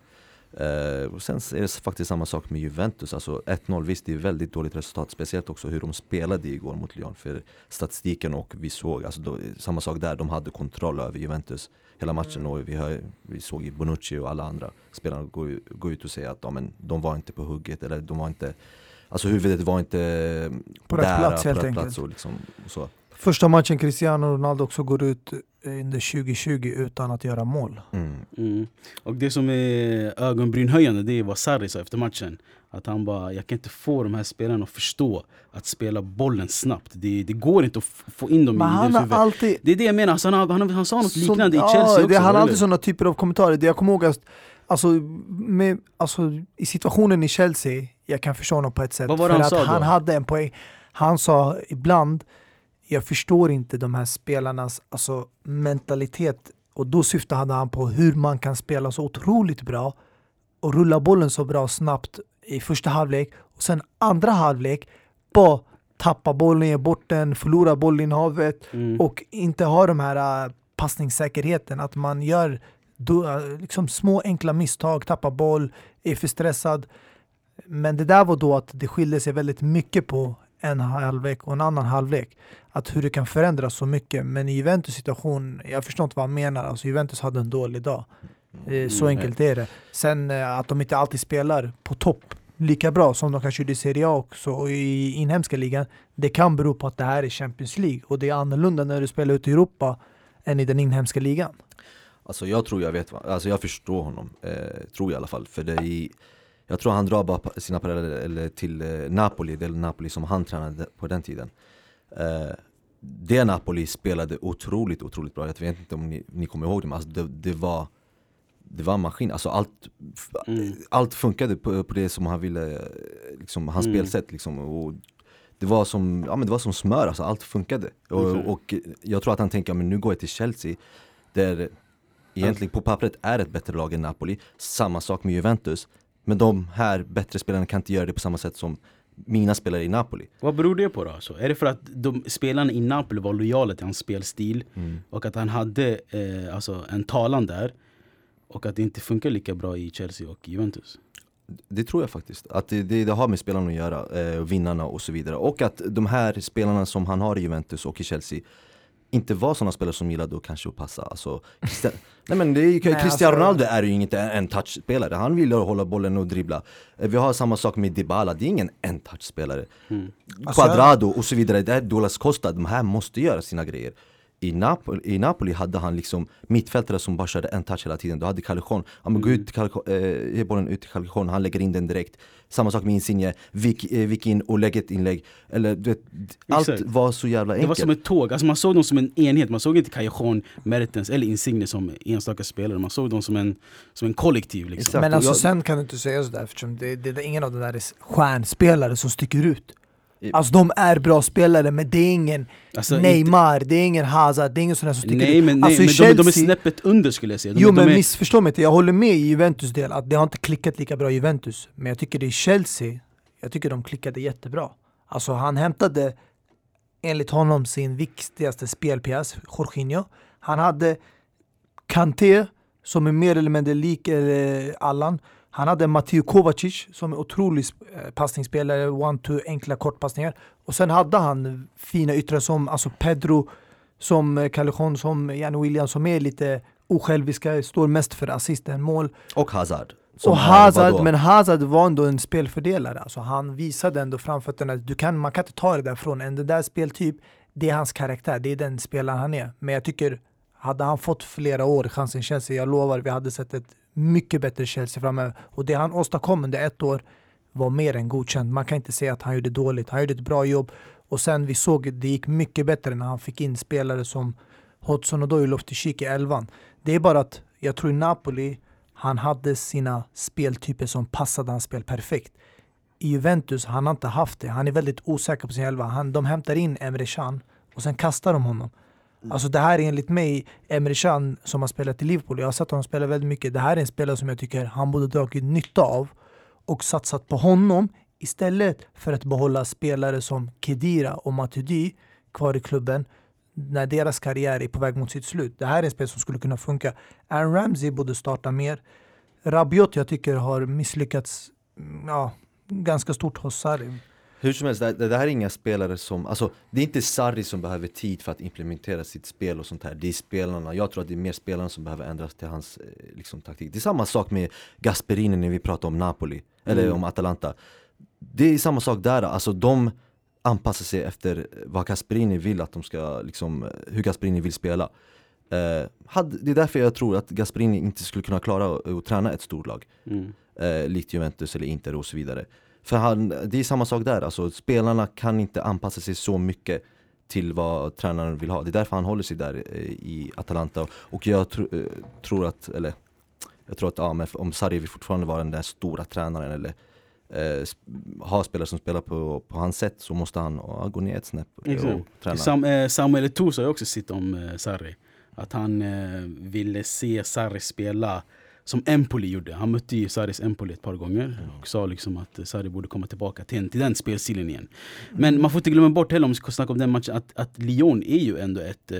Eh, och sen är det faktiskt samma sak med Juventus, alltså 1-0, visst det är väldigt dåligt resultat, speciellt också hur de spelade igår mot Lyon. För statistiken och vi såg, alltså då, samma sak där, de hade kontroll över Juventus hela matchen
Mm.
och vi, har, vi såg ju Bonucci och alla andra spelarna gå, gå ut och säga att ja, men, de var inte på hugget eller de var inte Alltså huvudet var inte
På rätt
där,
plats,
på
helt
rätt
enkelt.
plats och liksom, och så.
Första matchen Cristiano Ronaldo också går ut under 2020 utan att göra mål.
Mm.
Mm. Och det som är ögonbrynhöjande det är vad Sarri sa efter matchen. Att han bara, jag kan inte få de här spelarna att förstå att spela bollen snabbt. Det, det går inte att få in dem
Men
i
han
deras
har
huvud.
alltid
Det är det jag menar, alltså, han, han, han sa något liknande
ja,
i Chelsea också.
det, Han har alltid sådana typer av kommentarer. Det jag kommer ihåg att alltså, med, alltså, i situationen i Chelsea, jag kan förstå honom på ett sätt.
Vad var det
för
han
att
sa då?
han hade en poäng. Han sa ibland, jag förstår inte de här spelarnas alltså, mentalitet. Och då syftade han på hur man kan spela så otroligt bra och rulla bollen så bra snabbt i första halvlek och sen andra halvlek bara tappa bollen, ge bort den, förlora bollinnehavet
Mm.
och inte ha de här äh, passningssäkerheten, att man gör då, äh, liksom små enkla misstag, tappar boll, är för stressad. Men det där var då att det skilde sig väldigt mycket på en halvlek och en annan halvlek. Att hur det kan förändras så mycket. Men i Juventus situation, jag förstår inte vad han menar. Alltså Juventus hade en dålig dag. Eh, Så enkelt är det. Sen eh, att de inte alltid spelar på topp lika bra som de kanske gjorde i Serie A också och i inhemska ligan. Det kan bero på att det här är Champions League och det är annorlunda när du spelar ute i Europa än i den inhemska ligan.
Alltså jag tror jag vet, alltså jag förstår honom, eh, tror jag i alla fall. För det är, jag tror han drar bara sina paralleller eller till eh, Napoli, det Napoli som han tränade på den tiden. Eh, det Napoli spelade otroligt, otroligt bra. Jag vet inte om ni, ni kommer ihåg det, men alltså det, det var det var maskin, alltså allt,
Mm.
allt funkade på, på det som han ville, liksom, hans
Mm.
spelsätt liksom. Och det var som, ja men det var som smör alltså, allt funkade. Och,
Okej.
och jag tror att han tänker, men nu går jag till Chelsea, där egentligen på pappret är ett bättre lag än Napoli. Samma sak med Juventus. Men de här bättre spelarna kan inte göra det på samma sätt som mina spelare i Napoli.
Vad beror det på då? Alltså? Är det för att de, spelarna i Napoli var lojala till hans spelstil och att han hade eh, alltså en talan där och att det inte funkar lika bra i Chelsea och Juventus?
Det tror jag faktiskt. Att det, det, det har med spelarna att göra, eh, vinnarna och så vidare. Och att de här spelarna som han har i Juventus och i Chelsea inte var sådana spelare som gillade att kanske passa. Alltså, Christian, [laughs] nej men det är,
Nej,
Cristiano
alltså-
Ronaldo är ju inte en touchspelare, han vill hålla bollen och dribbla. Eh, Vi har samma sak med Dybala, det är ingen en touchspelare.
Mm.
Alltså-
Quadrado och så vidare, det är Douglas Costa, de här måste göra sina grejer. I Napoli, I Napoli hade han liksom mittfältare som bara körde en touch hela tiden. Du hade Callejon, ja men gå ut till Callejon, eh, ge bollen ut till Callejon, han lägger in den direkt. Samma sak med Insigne, vik, eh, vik in och lägg ett inlägg. Eller du vet, allt
Exakt.
var så jävla
Det
enkelt.
var som ett tåg, alltså man såg dem som en enhet, man såg inte Callejon, Mertens eller Insigne som enstaka spelare, man såg dem som en, som en kollektiv liksom.
Exakt.
Men alltså
jag-
sen kan du inte säga sådär eftersom det, det, det är ingen av de där är stjärnspelare som sticker ut. Alltså de är bra spelare men det är ingen
Alltså,
Neymar, det är ingen Hazard, det är ingen sån där som sticker
Nej men, nej,
alltså,
men de, de är
Chelsea-
snäppet under skulle jag säga. De,
Jo
de
men
är,
missförstå mig inte, jag håller med i Juventus del att det har inte klickat lika bra i Juventus. Men jag tycker det i Chelsea, jag tycker de klickade jättebra. Alltså han hämtade enligt honom sin viktigaste spelpjäs, Jorginho. Han hade Kanté som är mer eller mindre lik eh, Allan. Han hade Matteo Kovacic som är otrolig eh, passningsspelare, one-two, enkla kortpassningar. Och sen hade han fina yttrar som alltså Pedro, som eh, Callejon, som Jan Williams som är lite osjälviska, står mest för assisten, mål.
Och Hazard.
Och Hazard, men Hazard var ändå en spelfördelare. Alltså han visade ändå framfötterna. Du kan, man kan inte ta det därifrån. En det där speltyp, det är hans karaktär. Det är den spelaren han är. Men jag tycker, hade han fått flera år chansen i Chelsea, jag lovar, vi hade sett ett mycket bättre Chelsea framöver. Och det han åstadkom under ett år var mer än godkänt. Man kan inte säga att han gjorde dåligt. Han gjorde ett bra jobb. Och sen vi såg det gick mycket bättre när han fick in spelare som Hodgson och Doyle Loftus-Cheek i elvan. Det är bara att jag tror i Napoli, han hade sina speltyper som passade hans spel perfekt. I Juventus, han har inte haft det. Han är väldigt osäker på sin elva. Han, de hämtar in Emre Can och sen kastar de honom. Mm. Alltså det här är enligt mig, Emre Can som har spelat i Liverpool, jag har sett honom spela väldigt mycket. Det här är en spelare som jag tycker han borde dragit nytta av och satsat på honom istället för att behålla spelare som Kedira och Matuidi kvar i klubben när deras karriär är på väg mot sitt slut. Det här är en spel som skulle kunna funka. Aaron Ramsey borde starta mer. Rabiot jag tycker har misslyckats ja, ganska stort hos Sarri.
Hur som helst, det, det här är inga spelare som, alltså det är inte Sarri som behöver tid för att implementera sitt spel och sånt här. Det är spelarna, jag tror att det är mer spelarna som behöver ändras till hans eh, liksom, taktik. Det är samma sak med Gasperini när vi pratar om Napoli, eller
Mm.
om Atalanta. Det är samma sak där, alltså de anpassar sig efter vad Gasperini vill att de ska, liksom, hur Gasperini vill spela. Eh, hade, Det är därför jag tror att Gasperini inte skulle kunna klara att, att träna ett storlag.
Mm.
eh, likt Juventus eller Inter och så vidare. För han, det är samma sak där, alltså spelarna kan inte anpassa sig så mycket till vad tränaren vill ha. Det är därför han håller sig där eh, i Atalanta och jag tro, eh, tror att, eller jag tror att ja, om Sarri fortfarande vara den där stora tränaren eller eh, sp- ha spelare som spelar på, på hans sätt så måste han ja, gå ner ett snäpp och träna.
Sam, eh, Samuel Eto'o sa också sitt om Sarri. Att han ville se Sarri spela som Empoli gjorde. Han mötte ju Saris Empoli ett par gånger och sa liksom att eh, Sarri borde komma tillbaka till, till den spelstilen igen. Men man får inte glömma bort heller om vi ska snacka om den matchen att, att Lyon är ju ändå ett eh,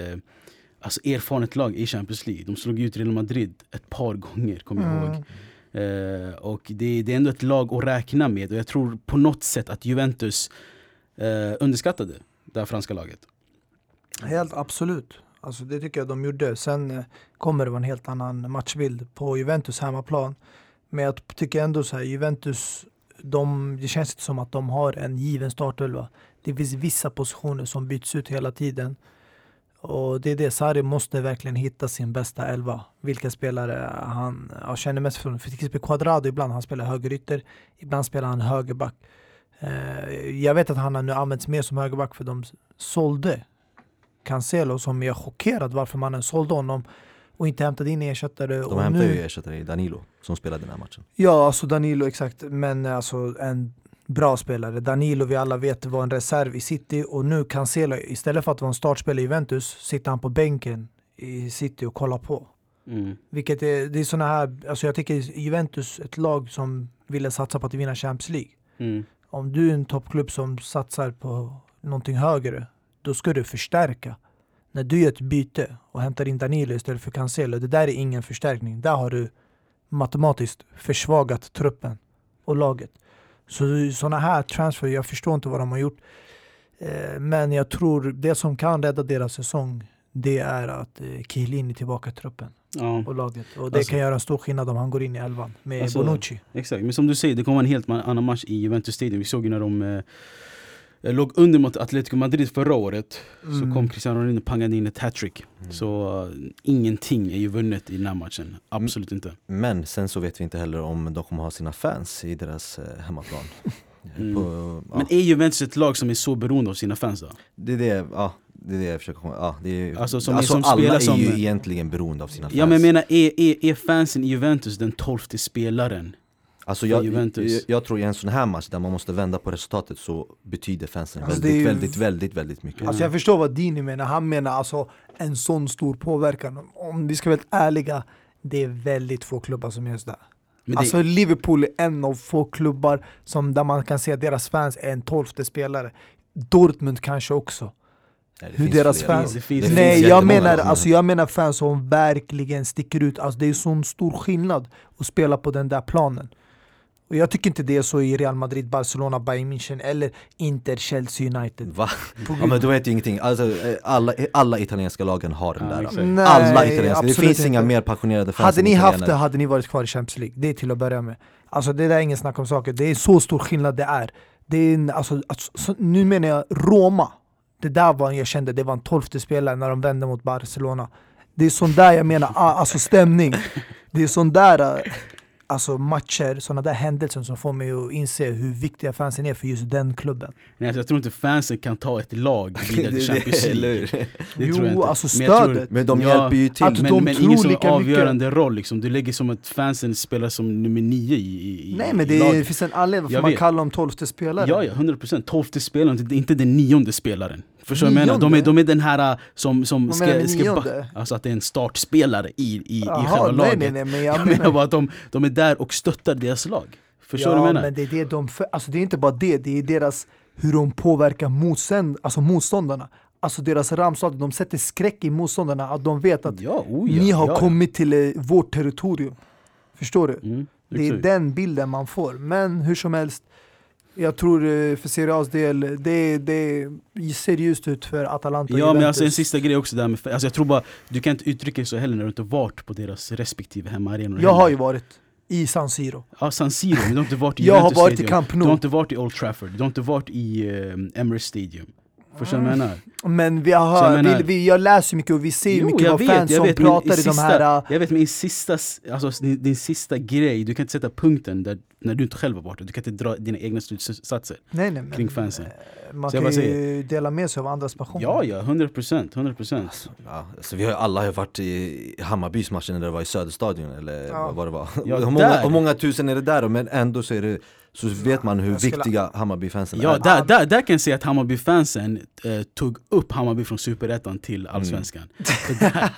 alltså erfaret lag i Champions League. De slog ut Real Madrid ett par gånger, kommer jag ihåg. Eh, och det, det är ändå ett lag att räkna med och jag tror på något sätt att Juventus eh, underskattade det här franska laget.
Helt absolut. Alltså det tycker jag de gjorde. Sen eh, kommer det vara en helt annan matchbild på Juventus hemmaplan. Men jag tycker ändå så här, Juventus, de, det känns inte som att de har en given startelva. Det finns vissa positioner som byts ut hela tiden. Och det är det, Sarri måste verkligen hitta sin bästa elva. Vilka spelare han ja, känner mest för. För till exempel Quadrado, ibland han spelar högerytter, ibland spelar han högerback. Eh, jag vet att han har nu använts mer som högerback för de sålde Cancelo som jag är chockerad varför man ens sålde honom och inte hämtade in ersättare.
De
och
hämtar
nu,
ju ersättare i Danilo som spelade den här matchen.
Ja, alltså Danilo exakt. Men alltså en bra spelare. Danilo vi alla vet var en reserv i City och nu Cancelo istället för att vara en startspelare i Juventus sitter han på bänken i City och kollar på.
Mm.
Vilket är, det är såna här, alltså jag tycker Juventus ett lag som ville satsa på att vinna Champions League.
Mm.
Om du är en toppklubb som satsar på någonting högre, då ska du förstärka. När du gör ett byte och hämtar in Danilo istället för Cancelo, det där är ingen förstärkning. Där har du matematiskt försvagat truppen och laget. Så sådana här transfer, jag förstår inte vad de har gjort. Eh, Men jag tror det som kan rädda deras säsong, det är att eh, Chiellini är tillbaka i truppen
Ja,
och laget. Och det
Alltså-
kan göra en stor skillnad om han går in i elvan med
Alltså-
Bonucci.
exakt. Men som du säger, det kommer en helt annan match i Juventus Stadium. Vi såg ju när de låg under mot Atletico Madrid förra året. Så
Mm.
kom Cristiano Ronaldo och pangade in ett hattrick. Så eh, ingenting är ju vunnet i den här matchen. Absolut inte.
Men sen så vet vi inte heller om de kommer ha sina fans i deras eh, hemmaplan. [laughs]
Mm.
På, ja,
Men är Juventus ett lag som är så beroende av sina fans då?
det, är det, ja, det är det jag försöker komma ja, det är,
Alltså, som-
alltså
som
alla
spelar
är
som-
ju egentligen beroende av sina fans.
Ja men jag menar, är, är, är fansen i Juventus den tolfte spelaren?
Alltså, jag, jag, jag tror i en sån här match där man måste vända på resultatet så betyder fansen
Alltså,
väldigt,
ju-
väldigt, väldigt, väldigt mycket.
Alltså jag förstår vad Dini menar. Han menar alltså en sån stor påverkan. Om vi ska vara helt ärliga, det är väldigt få klubbar som gör sådär.
Det,
Alltså Liverpool är en av få klubbar som, där man kan se att deras fans är en tolfte spelare. Dortmund kanske också.
Nej,
hur deras fans-
det finns,
det
Nej,
finns
jag
jättemånga
menar, alltså, jag menar fans som verkligen sticker ut. Alltså, det är sån stor skillnad att spela på den där planen. Och jag tycker inte det är så i Real Madrid, Barcelona, Bayern München eller Inter, Chelsea, United.
Va? Ja men du vet ju ingenting, alltså, eh, alla, alla italienska lagen har den
Ja,
där.
Nej,
Alla italienska, det finns
inte.
inga mer passionerade fans
Hade ni haft det hade ni varit kvar i Champions League. Det är till att börja med. Alltså det där är ingen snack om saker. Det är så stor skillnad det är. Det är en, alltså, alltså, så, nu menar jag Roma. Det där var jag kände, det var en tolfte spelare när de vände mot Barcelona. Det är sån där jag menar, ah, alltså stämning. Det är sån där eh, alltså matcher, såna där händelser som får mig att inse hur viktiga fansen är för just den klubben.
nej, alltså, jag tror inte fansen kan ta ett lag [laughs] vidare till Champions League. Det
jo,
tror jag inte.
alltså
Men jag tror-
stödet.
Men de
Ja,
hjälper ju till
att
Men,
de
men
tror
ingen som
lika
avgörande roll liksom. Du lägger som att fansen spelar som nummer nio i, i
Nej men det
laget.
finns en anledning varför
Jag
man
vet.
kallar dem tolfte spelare.
Ja, ja, 100% Tolfte spelaren, inte- inte den nionde spelaren Förstår du vad jag menar? De är, de är den här äh, som, som
Vad menar du med
ska, ba-
nionde?
Alltså att det är en startspelare i, i, i
Jaha,
själva
nej,
laget
nej, nej, men jag
Jag menar
menar
bara att de, de är där och stöttar deras lag Förstår du vad jag menar?
men det är det de, för, alltså det är inte bara det, det är deras, hur de påverkar motstånd, alltså motståndarna. Alltså deras ramslag, de sätter skräck i motståndarna, att de vet att
Ja, oh ja,
ni har
ja, ja.
kommit till eh, vårt territorium. Förstår du?
Mm,
Det är
exakt.
den bilden man får. Men hur som helst, jag tror eh, för Serie A's del, det, det ser ljust ut för Atalanta
Ja men
Juventus.
alltså en sista grej också där med, alltså jag tror bara, du kan inte uttrycka dig så heller när du inte varit på deras respektive hemmaarenor
Jag har ju varit i San Siro.
Ja San Siro, men du har inte varit i [laughs]
Jag har
Juventus
varit i
Stadium.
Camp
Du har
Nou.
inte varit i Old Trafford, du har inte varit i uh, Emirates Stadium Förstår du vad jag menar?
Men vi
Så jag
har,
menar-
vi, vi, jag läser mycket och vi ser
Jo,
mycket vad
vet,
fans som
vet, men
pratar i, de
sista,
här... äh,
Jag vet men i sista, alltså din, din sista grej, du kan inte sätta punkten där, när du inte själv har varit där. Du kan inte dra dina egna slutsatser
Nej, nej, men,
kring fansen
eh, Man
Så jag
kan ju dela med sig av andras passion.
Ja ja, 100%, 100%
Alltså, ja, alltså vi har alla har varit i Hammarbys matcher när det var i Söderstadion eller
Ja.
vad- det var.
Ja,
hur, många, hur många tusen är det där då? Men ändå så är det så vet man hur
Jag skulle-
viktiga Hammarbyfansen
Ja,
är.
där, där, där kan jag säga att Hammarby-fansen eh, tog upp Hammarby från Superettan till Allsvenskan. [laughs] Så där-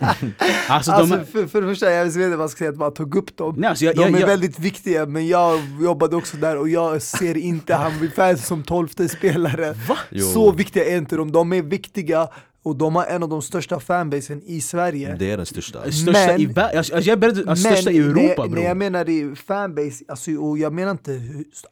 alltså,
Alltså,
de,
för, för det första, jag vet inte vad man ska säga att man tog upp dem.
nej, alltså, jag,
De
jag,
är
jag,
väldigt viktiga, men jag jobbade också där och jag ser inte [laughs] Hammarby-fans som tolfte spelare.
Jo.
Så viktiga är inte de, de är viktiga och de har en av de största fanbasen i Sverige.
Det är den största.
största
men-
i världen, alltså, jag är beredd, alltså, största i Europa bror.
jag menar i fanbase, alltså, och jag menar inte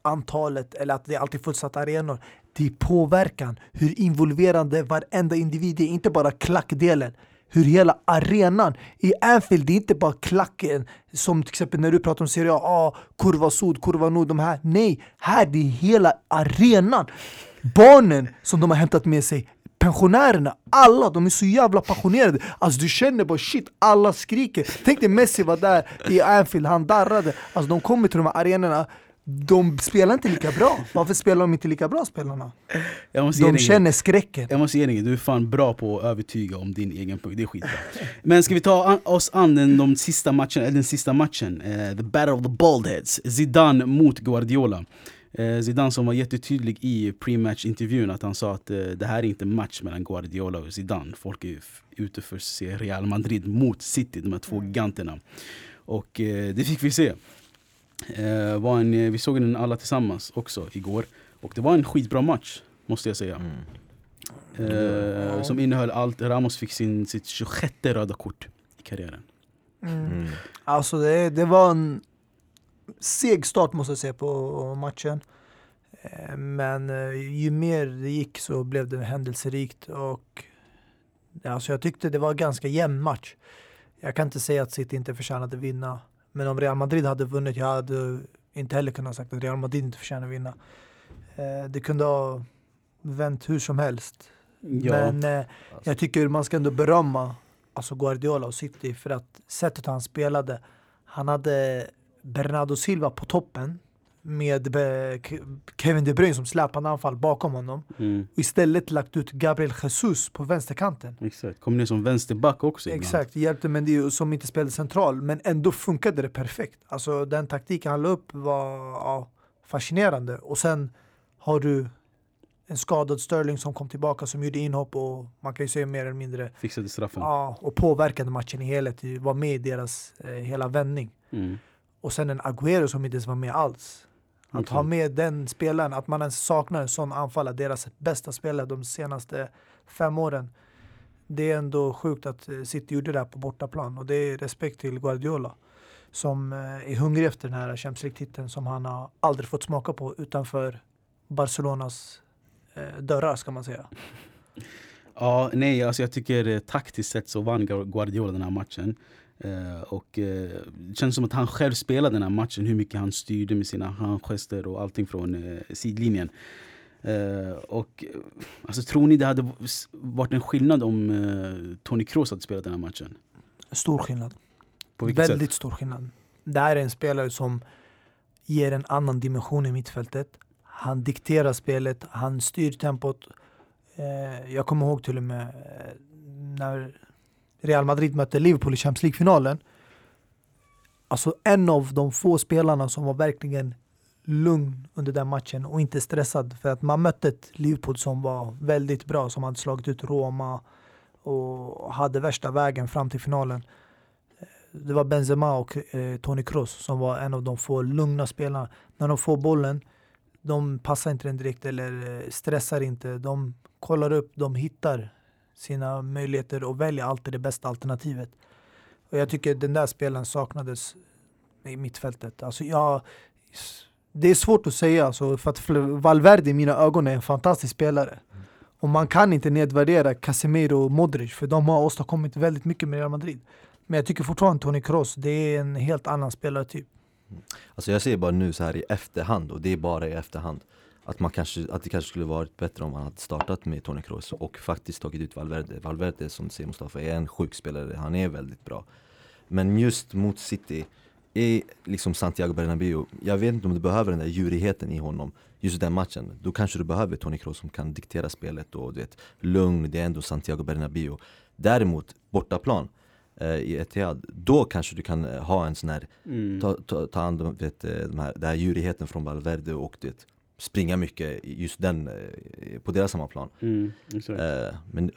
antalet eller att det är alltid fullsatta arenor. Det är påverkan, hur involverande varenda individ är, inte bara klackdelen. Hur hela arenan, i Anfield, det är inte bara klacken som till exempel när du pratar om Serie A, ah, kurva sud, kurva nord, de här. Nej, här det är hela arenan. Barnen som de har hämtat med sig, pensionärerna, alla, de är så jävla passionerade. Alltså du känner bara shit, alla skriker. Tänk dig Messi var där i Anfield, han darrade. Alltså de kommer till de här arenorna, de spelar inte lika bra. Varför spelar de inte lika bra spelarna? De känner skräcken.
Jag måste ge dig, du är fan bra på att övertyga om din egen punkt, det är skitbra. Men ska vi ta an, oss an den, de sista matchen, eller den sista matchen, eh, the battle of the baldheads, Zidane mot Guardiola. Eh, Zidane som var jättetydlig i pre-match-intervjun att han sa att eh, det här är inte en match mellan Guardiola och Zidane. Folk är ute för att se Real Madrid mot City, de här två giganterna. Och eh, det fick vi se. Eh, var en, eh, vi såg den alla tillsammans också igår. Och det var en skitbra match, måste jag säga.
Mm.
Eh, Som innehöll allt. Ramos fick sin, sitt 26 röda kort i karriären.
Mm.
Mm.
Alltså det, det var en seg start måste jag säga på matchen. Eh, Men eh, ju mer det gick så blev det händelserikt och alltså jag tyckte det var en ganska jämn match. Jag kan inte säga att City inte förtjänade vinna. Men om Real Madrid hade vunnit, jag hade inte heller kunnat sagt att Real Madrid inte förtjänar vinna. Eh, Det kunde ha vänt hur som helst.
Ja,
Men eh, jag tycker man ska ändå berömma alltså Guardiola och City för att sättet han spelade. Han hade Bernardo Silva på toppen med Ke- Kevin De Bruyne som släpande anfall bakom honom.
mm,
Och istället lagt ut Gabriel Jesus på vänsterkanten.
exakt. Kom ner som vänsterback också ibland.
Exakt, hjälpte Mendy som inte spelade central men ändå funkade det perfekt. Alltså den taktiken han la upp var ja, fascinerande. Och sen har du en skadad Sterling som kom tillbaka som gjorde inhopp och man kan ju säga mer eller mindre
Fixade straffen.
ja, och påverkade matchen i helhet, var med i deras eh, hela vändning.
Mm.
Och sen en Agüero som inte ens var med alls. Att
Okej.
ha med den spelaren, att man ens saknar en sån anfallare, deras bästa spelare de senaste fem åren. Det är ändå sjukt att eh, City gjorde det här på bortaplan och det är respekt till Guardiola som eh, är hungrig efter den här Champions League-titeln som han har aldrig fått smaka på utanför Barcelonas eh, dörrar ska man säga. [laughs]
Ja, nej, alltså jag tycker taktiskt sett så vann Gu- Guardiola den här matchen. Eh, och eh, det känns som att han själv spelade den här matchen, hur mycket han styrde med sina handgester och allting från eh, sidlinjen. Eh, och eh, alltså tror ni det hade varit en skillnad om eh, Toni Kroos hade spelat den här matchen?
Stor skillnad. Väldigt stor skillnad. Det här är en spelare som ger en annan dimension i mittfältet. Han dikterar spelet, han styr tempot. Eh, jag kommer ihåg till och med eh, när Real Madrid mötte Liverpool i Champions League-finalen. Alltså en av de få spelarna som var verkligen lugn under den matchen och inte stressad. För att man mötte ett Liverpool som var väldigt bra, som hade slagit ut Roma och hade värsta vägen fram till finalen det var Benzema och eh, Toni Kroos som var en av de få lugna spelarna. När de får bollen, de passar inte den direkt eller eh, stressar inte. De kollar upp, de hittar sina möjligheter och väljer alltid det bästa alternativet. Och jag tycker den där spelaren saknades i mittfältet. Alltså jag, det är svårt att säga, alltså, för att Valverde i mina ögon är en fantastisk spelare. Och man kan inte nedvärdera Casemiro och Modric, för de har åstadkommit väldigt mycket med Real Madrid. Men jag tycker fortfarande Toni Kroos, det är en helt annan spelartyp.
Alltså jag ser bara nu så här i efterhand, och det är bara i efterhand att, man kanske, att det kanske skulle varit bättre om man hade startat med Toni Kroos och faktiskt tagit ut Valverde. Valverde som du säger Mustafa är en sjuk spelare, han är väldigt bra. Men just mot City, i liksom Santiago Bernabéu, jag vet inte om du behöver den där djurigheten i honom just den matchen. Då kanske du behöver Toni Kroos som kan diktera spelet och du vet, lugn, det är ändå Santiago Bernabéu. Däremot, bortaplan, eh, i Etihad, då kanske du kan eh, ha en sån här, mm. ta, ta, ta hand om vet, eh, de här, den här djurigheten från Valverde och det, springa mycket just den, eh, på deras hemmaplan. Mm, eh, men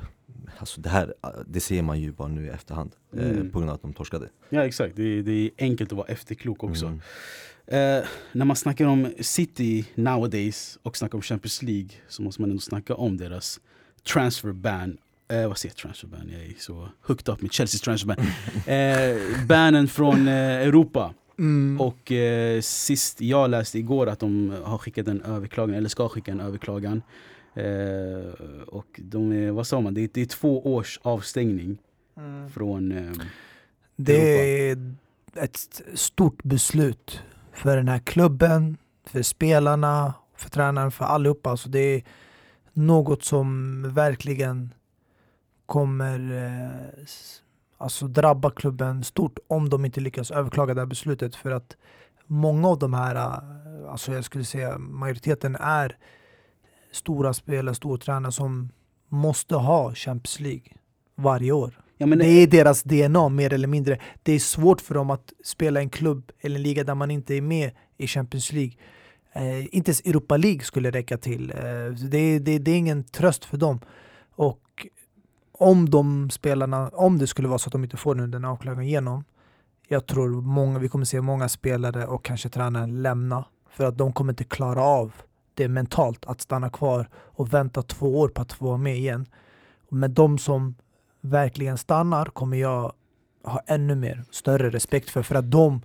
alltså det här, det ser man ju bara nu i efterhand eh, mm. på grund av att de torskade.
Ja exakt, det, det är enkelt att vara efterklok också. Mm. Eh, när man snackar om City nowadays och snackar om Champions League så måste man ändå snacka om deras transfer ban. Eh, vad säger jag transfer ban? Jag är så hooked up med Chelseas transfer ban. [laughs] eh, bannen från eh, Europa. Mm. Och eh, sist jag läste igår att de har skickat en överklagan, eller ska skicka en överklagan. Eh, och de är, vad sa man, det är, det är två års avstängning mm. från eh,
Det är ett stort beslut för den här klubben, för spelarna, för tränaren, för allihopa. Alltså det är något som verkligen kommer eh, alltså drabba klubben stort om de inte lyckas överklaga det här beslutet. För att många av de här, eh, alltså jag skulle säga majoriteten är stora spelare, stortränare som måste ha Champions League varje år. Ja, det är deras DNA mer eller mindre. Det är svårt för dem att spela en klubb eller en liga där man inte är med i Champions League. Eh, inte ens Europa League skulle räcka till. Eh, det, det, det, är ingen tröst för dem. Om de spelarna, om det skulle vara så att de inte får den avklagan igenom, jag tror många, vi kommer se många spelare och kanske tränare lämna för att de kommer inte klara av det mentalt att stanna kvar och vänta två år på att få vara med igen. Men de som verkligen stannar kommer jag ha ännu mer, större respekt för. För att de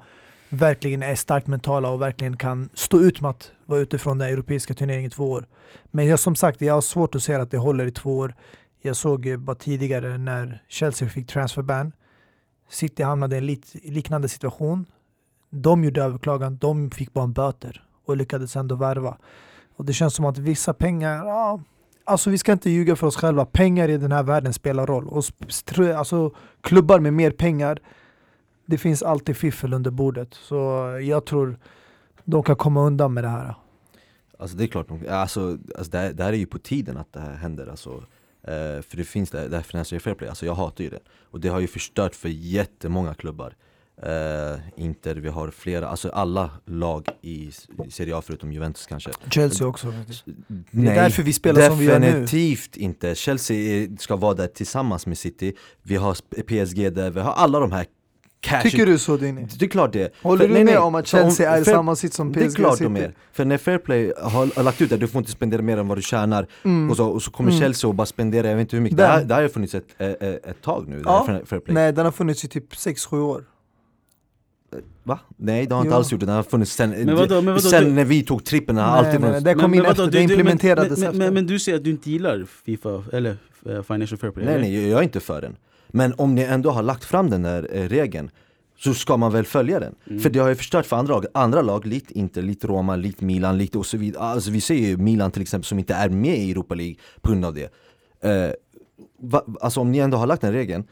verkligen är starkt mentala och verkligen kan stå ut med att vara utifrån den europeiska turneringen i två år. Men jag, som sagt, jag har svårt att se att det håller i två år. Jag såg bara tidigare när Chelsea fick transferban. City hamnade i en liknande situation. De gjorde överklagan, de fick bara en böter och lyckades ändå värva. Och det känns som att vissa pengar, ja, alltså vi ska inte ljuga för oss själva. Pengar i den här världen spelar roll. Och alltså, klubbar med mer pengar, det finns alltid fiffel under bordet. Så jag tror de kan komma undan med det här.
Alltså det är klart, alltså, alltså det, här, det här är ju på tiden att det här händer. Alltså, eh, för det finns det, det här Financial Fair Play, alltså jag hatar ju det. Och det har ju förstört för jättemånga klubbar. Uh, Inter, vi har flera, alltså alla lag i Serie A förutom Juventus kanske.
Chelsea också Det är därför vi spelar som vi gör nu.
Definitivt inte, Chelsea ska vara där tillsammans med City. Vi har PSG där, vi har alla de här
cash Tycker du så Dini?
Det är klart det
Håller för, du med om att Chelsea är i samma sitt som PSG
Det är klart City? de är, för när Fairplay har, har lagt ut det, du får inte spendera mer än vad du tjänar mm. och, så, och så kommer mm. Chelsea och bara spendera, jag vet inte hur mycket, det här, det här har funnits ett, ett, ett tag nu,
ja. Fairplay Nej den har funnits i typ 6-7 år
Va? Nej det har inte alls gjort det, den har funnits sen, men vadå, men vadå, sen du... när vi tog trippen, den har alltid funnits
Det kom men, in efter, det implementerades
men, men, men, du säger att du inte gillar Fifa, eller uh, Financial Fair Play?
Nej nej, jag är inte för den Men om ni ändå har lagt fram den där eh, regeln så ska man väl följa den? Mm. För det har ju förstört för andra lag, andra lag, likt Inter, likt Roma, likt Milan, likt och så vidare Alltså vi ser ju Milan till exempel som inte är med i Europa League på grund av det uh, va, Alltså om ni ändå har lagt den regeln,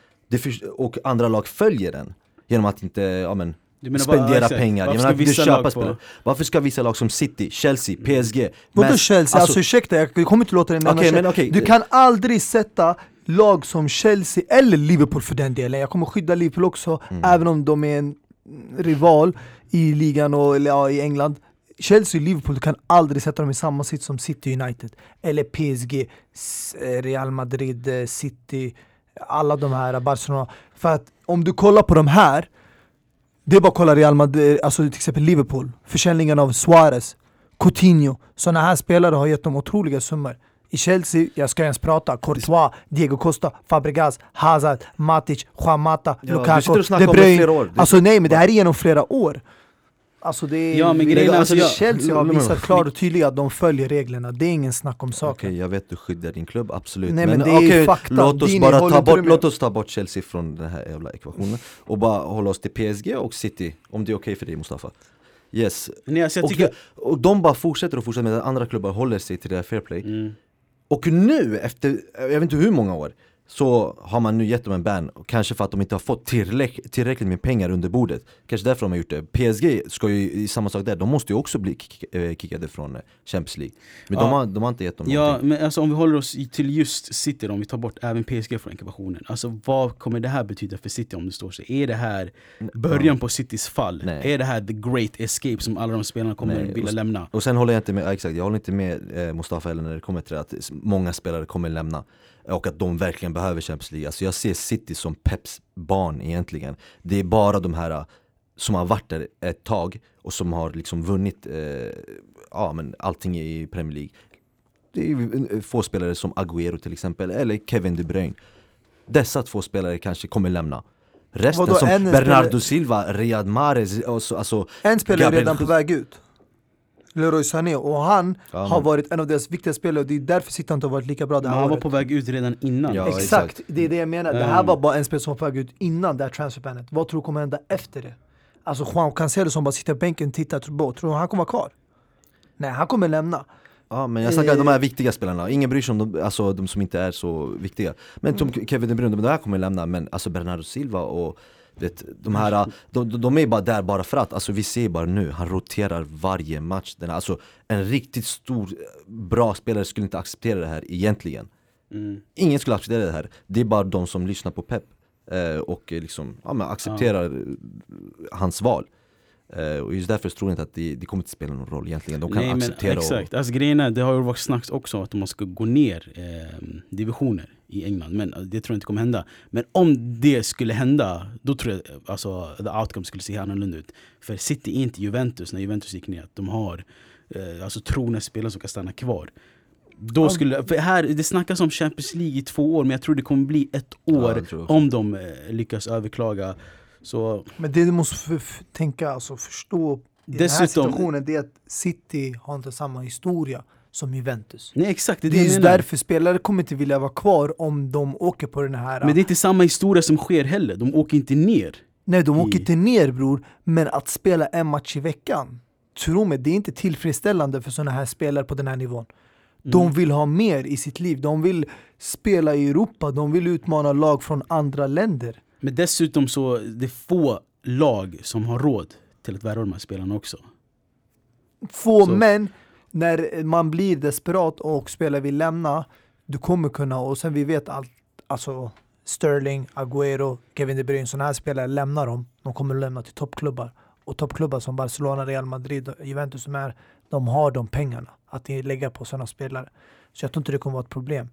och andra lag följer den Genom att inte, ja men spendera bara, pengar,
Varför jag menar, köpa spelare
Varför ska vissa lag som City, Chelsea, PSG
Vadå Chelsea? Alltså, alltså ursäkta, jag kommer inte låta dig nämna okay, okay. Du kan aldrig sätta lag som Chelsea, eller Liverpool för den delen, jag kommer skydda Liverpool också, mm. även om de är en rival i ligan och eller, ja, i England Chelsea och Liverpool, du kan aldrig sätta dem i samma sitt som City United Eller PSG, Real Madrid, eh, City, alla de här, Barcelona För att om du kollar på de här det är bara att kolla Real Madrid, alltså till exempel Liverpool, försäljningen av Suarez, Coutinho. Sådana här spelare har gett dem otroliga summor. I Chelsea, jag ska ens prata, Courtois, Diego Costa, Fabregas, Hazard, Matic, Juan Mata, ja, Lukaku, De Bruyne. Alltså nej men det här är genom flera år. Alltså det är,
Ja, men grejen är
alltså,
alltså, jag-
Chelsea har visat klart och tydligt att de följer reglerna. Det är ingen snack om
Okej,
saken.
jag vet du skyddar din klubb, absolut
Nej, men det är ju
okej,
fakta.
låt oss bara ta bort,
du
låt oss ta bort Chelsea från den här jävla ekvationen Och bara hålla oss till PSG och City, om det är okej för dig Mustafa Yes,
Nej, alltså jag
och,
tycker...
och de bara fortsätter och fortsätter medan andra klubbar håller sig till det här fair play
Mm.
Och nu, efter, jag vet inte hur många år så har man nu gett dem en ban, kanske för att de inte har fått tillräck, tillräckligt med pengar under bordet Kanske därför de har gjort det PSG ska ju, i samma sak där, de måste ju också bli kick, eh, kickade från eh, Champions League Men de,
Ja.
har, de har inte gett dem
Ja,
någonting
men alltså om vi håller oss till just City då, om vi tar bort även PSG från ekvationen Alltså vad kommer det här betyda för City om det står sig? Är det här början på Citys fall?
Nej.
Är det här the great escape som alla de spelarna kommer
Nej,
vilja
och-
lämna?
Och sen håller jag inte med, exakt, jag håller inte med eh, Mustafa heller när det kommer till att många spelare kommer lämna och att de verkligen behöver Champions League. Alltså jag ser City som Peps barn egentligen. Det är bara de här eh, som har varit där ett tag och som har liksom vunnit eh, ja, men allting i Premier League. Det är eh, få spelare som Agüero till exempel, eller Kevin De Bruyne. Dessa två spelare kanske kommer lämna. Resten
Vadå,
som Bernardo
spelare-
Silva, Riyad Mahrez, och så, alltså
En spelare är redan på väg ut. Leroy Sané och han
Ja,
har
men-
varit en av deras viktiga spelare och det är därför City inte har varit lika bra det
Men
här
han var
året.
på väg ut redan innan
Ja,
exakt.
exakt.
det är det jag menar. Det här
Mm.
var bara en spelare som var på väg ut innan det här transferbandet. Vad tror du kommer hända efter det? Alltså Juan Cancelo som bara sitter på bänken och tittar, tror tror du han kommer vara kvar? Nej, han kommer lämna.
Ja men jag snackar
Eh.
de här viktiga spelarna, ingen bryr sig om de, alltså, de som inte är så viktiga Men som
Mm.
Kevin De Bruyne, de där kommer lämna, men alltså Bernardo Silva och vet, de här, de, de- är bara där bara för att, alltså vi ser bara nu, han roterar varje match. Den, Alltså en riktigt stor, bra spelare skulle inte acceptera det här egentligen.
Mm.
Ingen skulle acceptera det här, det är bara de som lyssnar på Pep eh, och liksom, ja, men accepterar eh, hans val. Eh, Och just därför tror jag inte att det, det kommer inte spela någon roll egentligen, de kan
Nej, men
acceptera och,
exakt, alltså, grejen är, det har ju varit snacks också att man ska gå ner eh, divisioner i England Men eh, det tror jag inte kommer hända. Men om det skulle hända, då tror jag alltså, the outcome skulle se annorlunda ut. För City är inte Juventus när Juventus gick ner, de har eh, alltså, trogna spelare som kan stanna kvar. Då
Ja.
skulle, här, det snackas om Champions League i två år men jag tror det kommer bli ett
Ja,
år
också.
om de eh, lyckas överklaga. Så
Men det du måste tänka, alltså förstå i den här
Dessutom-
situationen, det är att City har inte samma historia som Juventus.
nej exakt, det är
Det
det
är
jag menar
därför spelare kommer inte vilja vara kvar om de åker på den här...
Men det är inte samma historia som sker heller, de åker inte ner
Nej, de åker
i-
inte ner bror, men att spela en match i veckan, tro mig, det är inte tillfredsställande för sådana här spelare på den här nivån. De
Mm.
vill ha mer i sitt liv, de vill spela i Europa, de vill utmana lag från andra länder.
Men dessutom så det är få lag som har råd till att värva de här spelarna också.
Få
Så-
men, när man blir desperat och spelare vill lämna, du kommer kunna, och sen vi vet allt, alltså Sterling, Agüero, Kevin De Bruyne, sådana här spelare lämnar dem. De kommer att lämna till toppklubbar. Och toppklubbar som Barcelona, Real Madrid Juventus som är, de har de pengarna att lägga på sådana spelare. Så jag tror inte det kommer vara ett problem.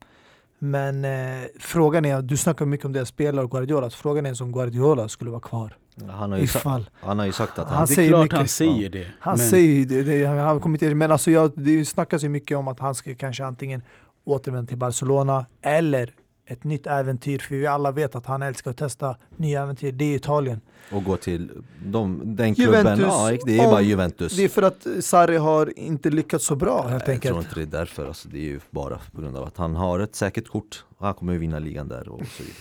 Men eh, frågan är, du snackar mycket om deras spelare och Guardiola, frågan är om Guardiola skulle vara kvar
han, har ju sa,
Ifall.
han har ju sagt att han,
Han
det är
säger
klart
mycket.
han säger det.
Han
men,
säger ju det, det han kommer inte, men alltså jag, det snackas ju mycket om att han ska kanske antingen återvända till Barcelona eller ett nytt äventyr, för vi alla vet att han älskar att testa nya äventyr, det är Italien.
och gå till de, den klubben,
Juventus,
ja det är bara Juventus
Det är för att Sarri har inte lyckats så bra helt
Jag tror
enkelt.
inte det är därför, alltså, det är ju bara på grund av att han har ett säkert kort och han kommer ju vinna ligan där och så vidare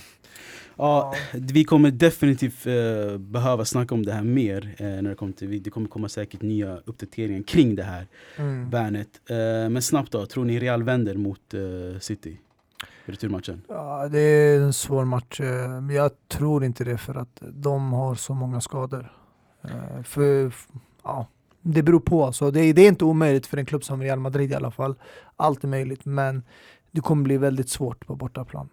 ja, vi kommer definitivt eh, behöva snacka om det här mer. Eh, när det, kommer till, det kommer komma säkert nya uppdateringar kring det här
Mm.
bandet. Eh, men snabbt då, tror ni Real vänder mot eh, City? Returmatchen?
Ja, det är en svår match, eh, men jag tror inte det för att de har så många skador. Eh, För, ja, det beror på. Alltså. Det, är, det är inte omöjligt för en klubb som Real Madrid i alla fall. Allt är möjligt, men det kommer bli väldigt svårt på bortaplan.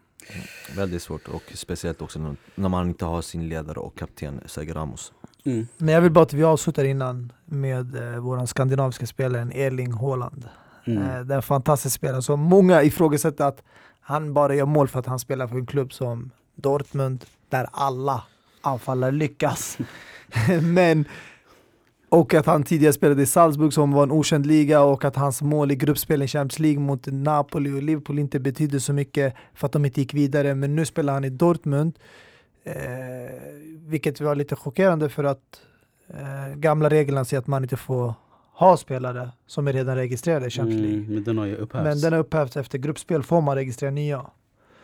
Väldigt svårt och speciellt också när, man inte har sin ledare och kapten Sergio Ramos
Mm.
Men jag vill bara att vi avslutar innan med eh, vår skandinaviska spelaren Erling Haaland.
Mm.
Eh, det är en fantastisk spelare. Så många ifrågasätter att han bara gör mål för att han spelar för en klubb som Dortmund, där alla anfallare lyckas. [laughs] Men och att han tidigare spelade i Salzburg som var en okänd liga och att hans mål i gruppspel i Champions League mot Napoli och Liverpool inte betydde så mycket för att de inte gick vidare. Men nu spelar han i Dortmund. Eh, vilket var lite chockerande för att eh, gamla reglerna säger att man inte får ha spelare som är redan registrerade i Champions League.
Mm, men den har ju upphävts.
Men den är upphävts efter gruppspel får man registrera nya.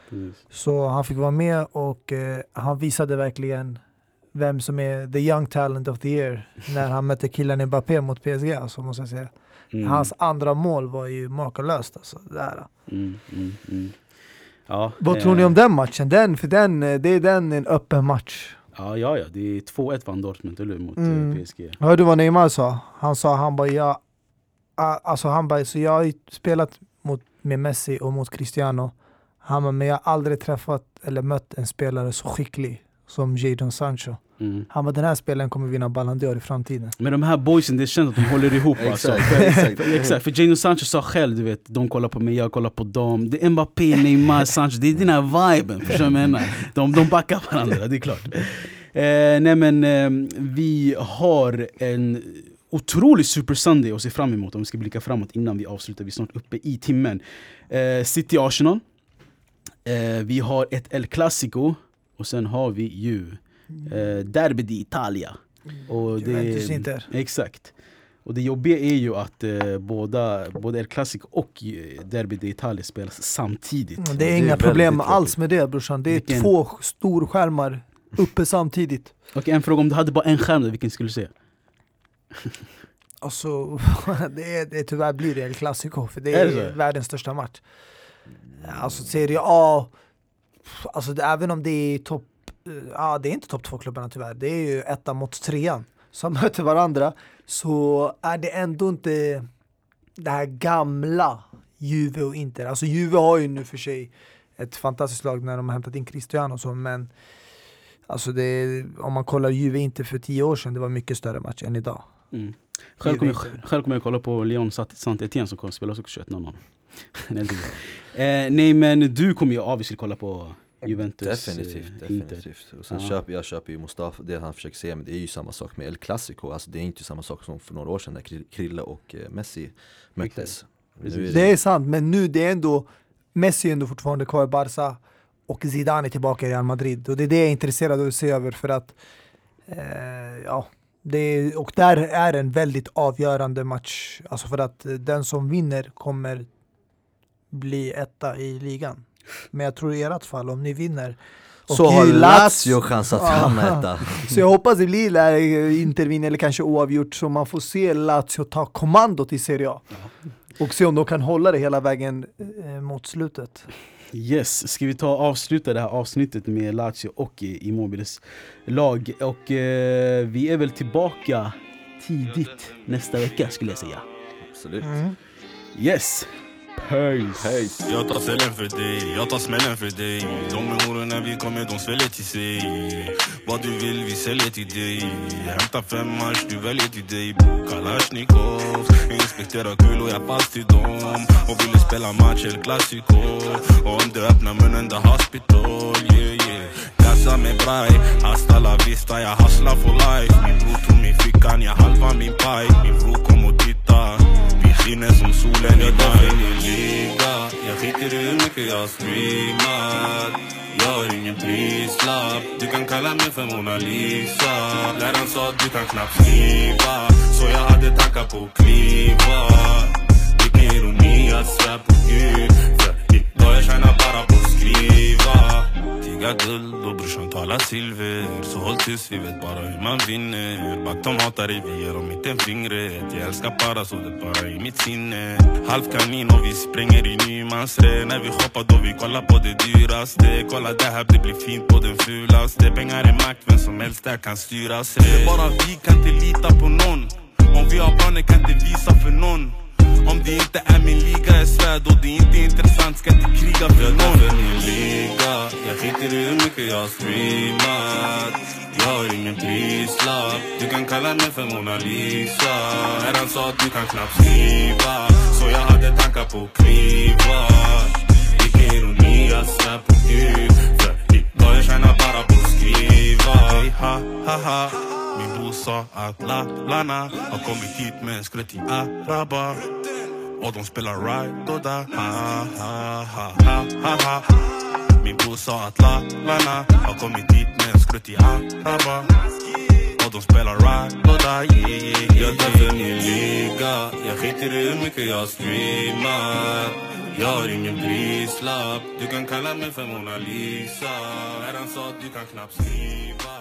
Precis.
Så han fick vara med och eh, han visade verkligen vem som är the young talent of the year [laughs] när han mötte killen Mbappé mot PSG. Alltså, måste jag säga.
Mm.
Hans andra mål var ju makalöst. Alltså, där.
Mm, mm, mm. Ja,
Vad
eh,
tror ni om den matchen? Den, för den, eh, det är den en öppen match.
Ja, ja, ja. det är 2-1 vann Dortmund, eller? Mot eh,
Mm.
PSG.
Hörde du vad Neymar sa? Han sa, han bara, ja, alltså han bara, så jag har spelat mot, med Messi och mot Cristiano. Han bara, men jag har aldrig träffat eller mött en spelare så skicklig som Jadon Sancho.
Mm.
Han bara, den här spelaren kommer vinna Ballon d'Or i framtiden.
Men de här boysen, det känns att de håller ihop [laughs] alltså.
Exakt,
För,
exakt.
för, exakt, för Jadon Sancho sa själv, du vet, de kollar på mig, jag kollar på dem. Det är Mbappé, Neymar, Sancho, det är den här viben. Förstår du vad jag menar? De, de backar varandra, det är klart. Eh, nej men, eh, vi har en otrolig Super Sunday att se fram emot om vi ska blicka framåt innan vi avslutar. Vi är snart uppe i timmen. Eh, City-Arsenal. Eh, vi har ett El Clasico. Och sen har vi ju eh, Derby d'Italia. Och
Juventus Inter.
Exakt. Och det jobbiga är ju att eh, båda, både El Clasico och eh, Derby d'Italia spelas samtidigt.
Mm, Det är
det är
inga problem alls med det brorsan. Det är
Vilken-
två storskärmar uppe samtidigt.
Och en fråga, om du hade bara en skärm, vilken skulle du säga? [laughs]
Alltså, [laughs] det är, det, tyvärr blir det El Clasico, för det
Är
är,
det
världens största match. Alltså Serie A, alltså även om det är topp, eh, ja det är inte topp två-klubbarna tyvärr, det är ju ettan mot trean som [laughs] möter varandra, så är det ändå inte det här gamla Juve och Inter. Alltså Juve har ju nu för sig ett fantastiskt lag när de har hämtat in Cristiano och så, men alltså det, om man kollar Juve Inter för tio år sedan, det var mycket större match än idag.
Mm. Själv kommer jag, själv kommer jag kolla på Leon saint Etienne som kommer spela också 21.00. [laughs] det eh, nej men du kommer ju obviously kolla på Juventus
Definitivt,
eh, Inter.
definitivt. Och sen
Ja.
köper jag köper ju Mustafa, det han försöker säga, men det är ju samma sak med El Clasico. Alltså det är inte samma sak som för några år sedan när Kri- Krille och eh, Messi möttes. Är
Det är sant, men nu det är ändå Messi är ändå fortfarande kvar i Barca och Zidane är tillbaka i Real Madrid och det är det jag är intresserad av att se över för att eh, ja, det är, och där är en väldigt avgörande match alltså för att eh, den som vinner kommer bli etta i ligan. Men jag tror i ert fall, om ni vinner och
Så har Lazio chans att hamna etta. [laughs]
Så jag hoppas det blir där eh, Inter vinner eller kanske oavgjort så man får se Lazio ta kommandot i Serie A. Och se om de kan hålla det hela vägen eh, mot slutet.
Yes, ska vi ta och avsluta det här avsnittet med Lazio och eh, Immobiles lag. Och eh, vi är väl tillbaka tidigt nästa vecka skulle jag säga.
Absolut.
Yes! Peace!
Peace.
Jag tar cellen för dig, jag tar smällen för dig. De är horor när vi kommer, de sväller till sig. Vad du vill, vi säljer till dig. Hämta fem match, du väljer till dig. Kalashnikov Inspektera kul och jag fast till dem. Och ville spela match, El Clasico Och om du öppnar munnen, the hospital yeah, yeah. Gassa med braj, hasta la vista Jag hustlar for life. Min bror tog min fickan, jag halva min paj skiter jag streamar Jag har ingen prislapp. Du kan kalla mig för Mona Lisa. Läraren sa att du kan knappt skriva Så jag hade tankar på att kliva Vilken ironi att svär på Gud För idag jag tjänar bara på att skriva. Tigga guld och brorsan talar silver. Så håll tyst, vi vet bara hur man vinner Back de hatar dig, vi ger dem inte en fingret Jag älskar para så det bara i mitt sinne Halv kanin och vi spränger i Nymansre När vi shoppar då vi kollar på det dyraste Kolla det här, det blir fint på den fulaste Pengar är makt, vem som helst där kan styras Bara vi kan inte lita på någon Om vi har planer kan inte visa för någon om det inte är min liga, jag svär då det inte är intressant. Ska inte kriga för någon? Jag min liga, jag skiter i hur mycket jag streamat Jag har ingen prislapp. Du kan kalla mig för Mona Lisa. Herran sa att du kan knappt skriva. Så jag hade tankar på att kliva Vilken ironi, jag svär på Gud För idag jag tjänar bara på att skriva. Hey, ha, ha, ha min bror sa att la, lana har kommit hit med en skrutt i araber och de spelar right och da ha, ha, ha, ha, ha, ha. Min bror sa att la, lana har kommit hit med en skrutt i araber och de spelar right och där. Yeah, yeah, yeah. Jag tar för min liga. Jag skiter i hur mycket jag streamar. Jag har ingen prislapp. Du kan kalla mig för Mona Lisa. Är sa att du kan knappt skriva.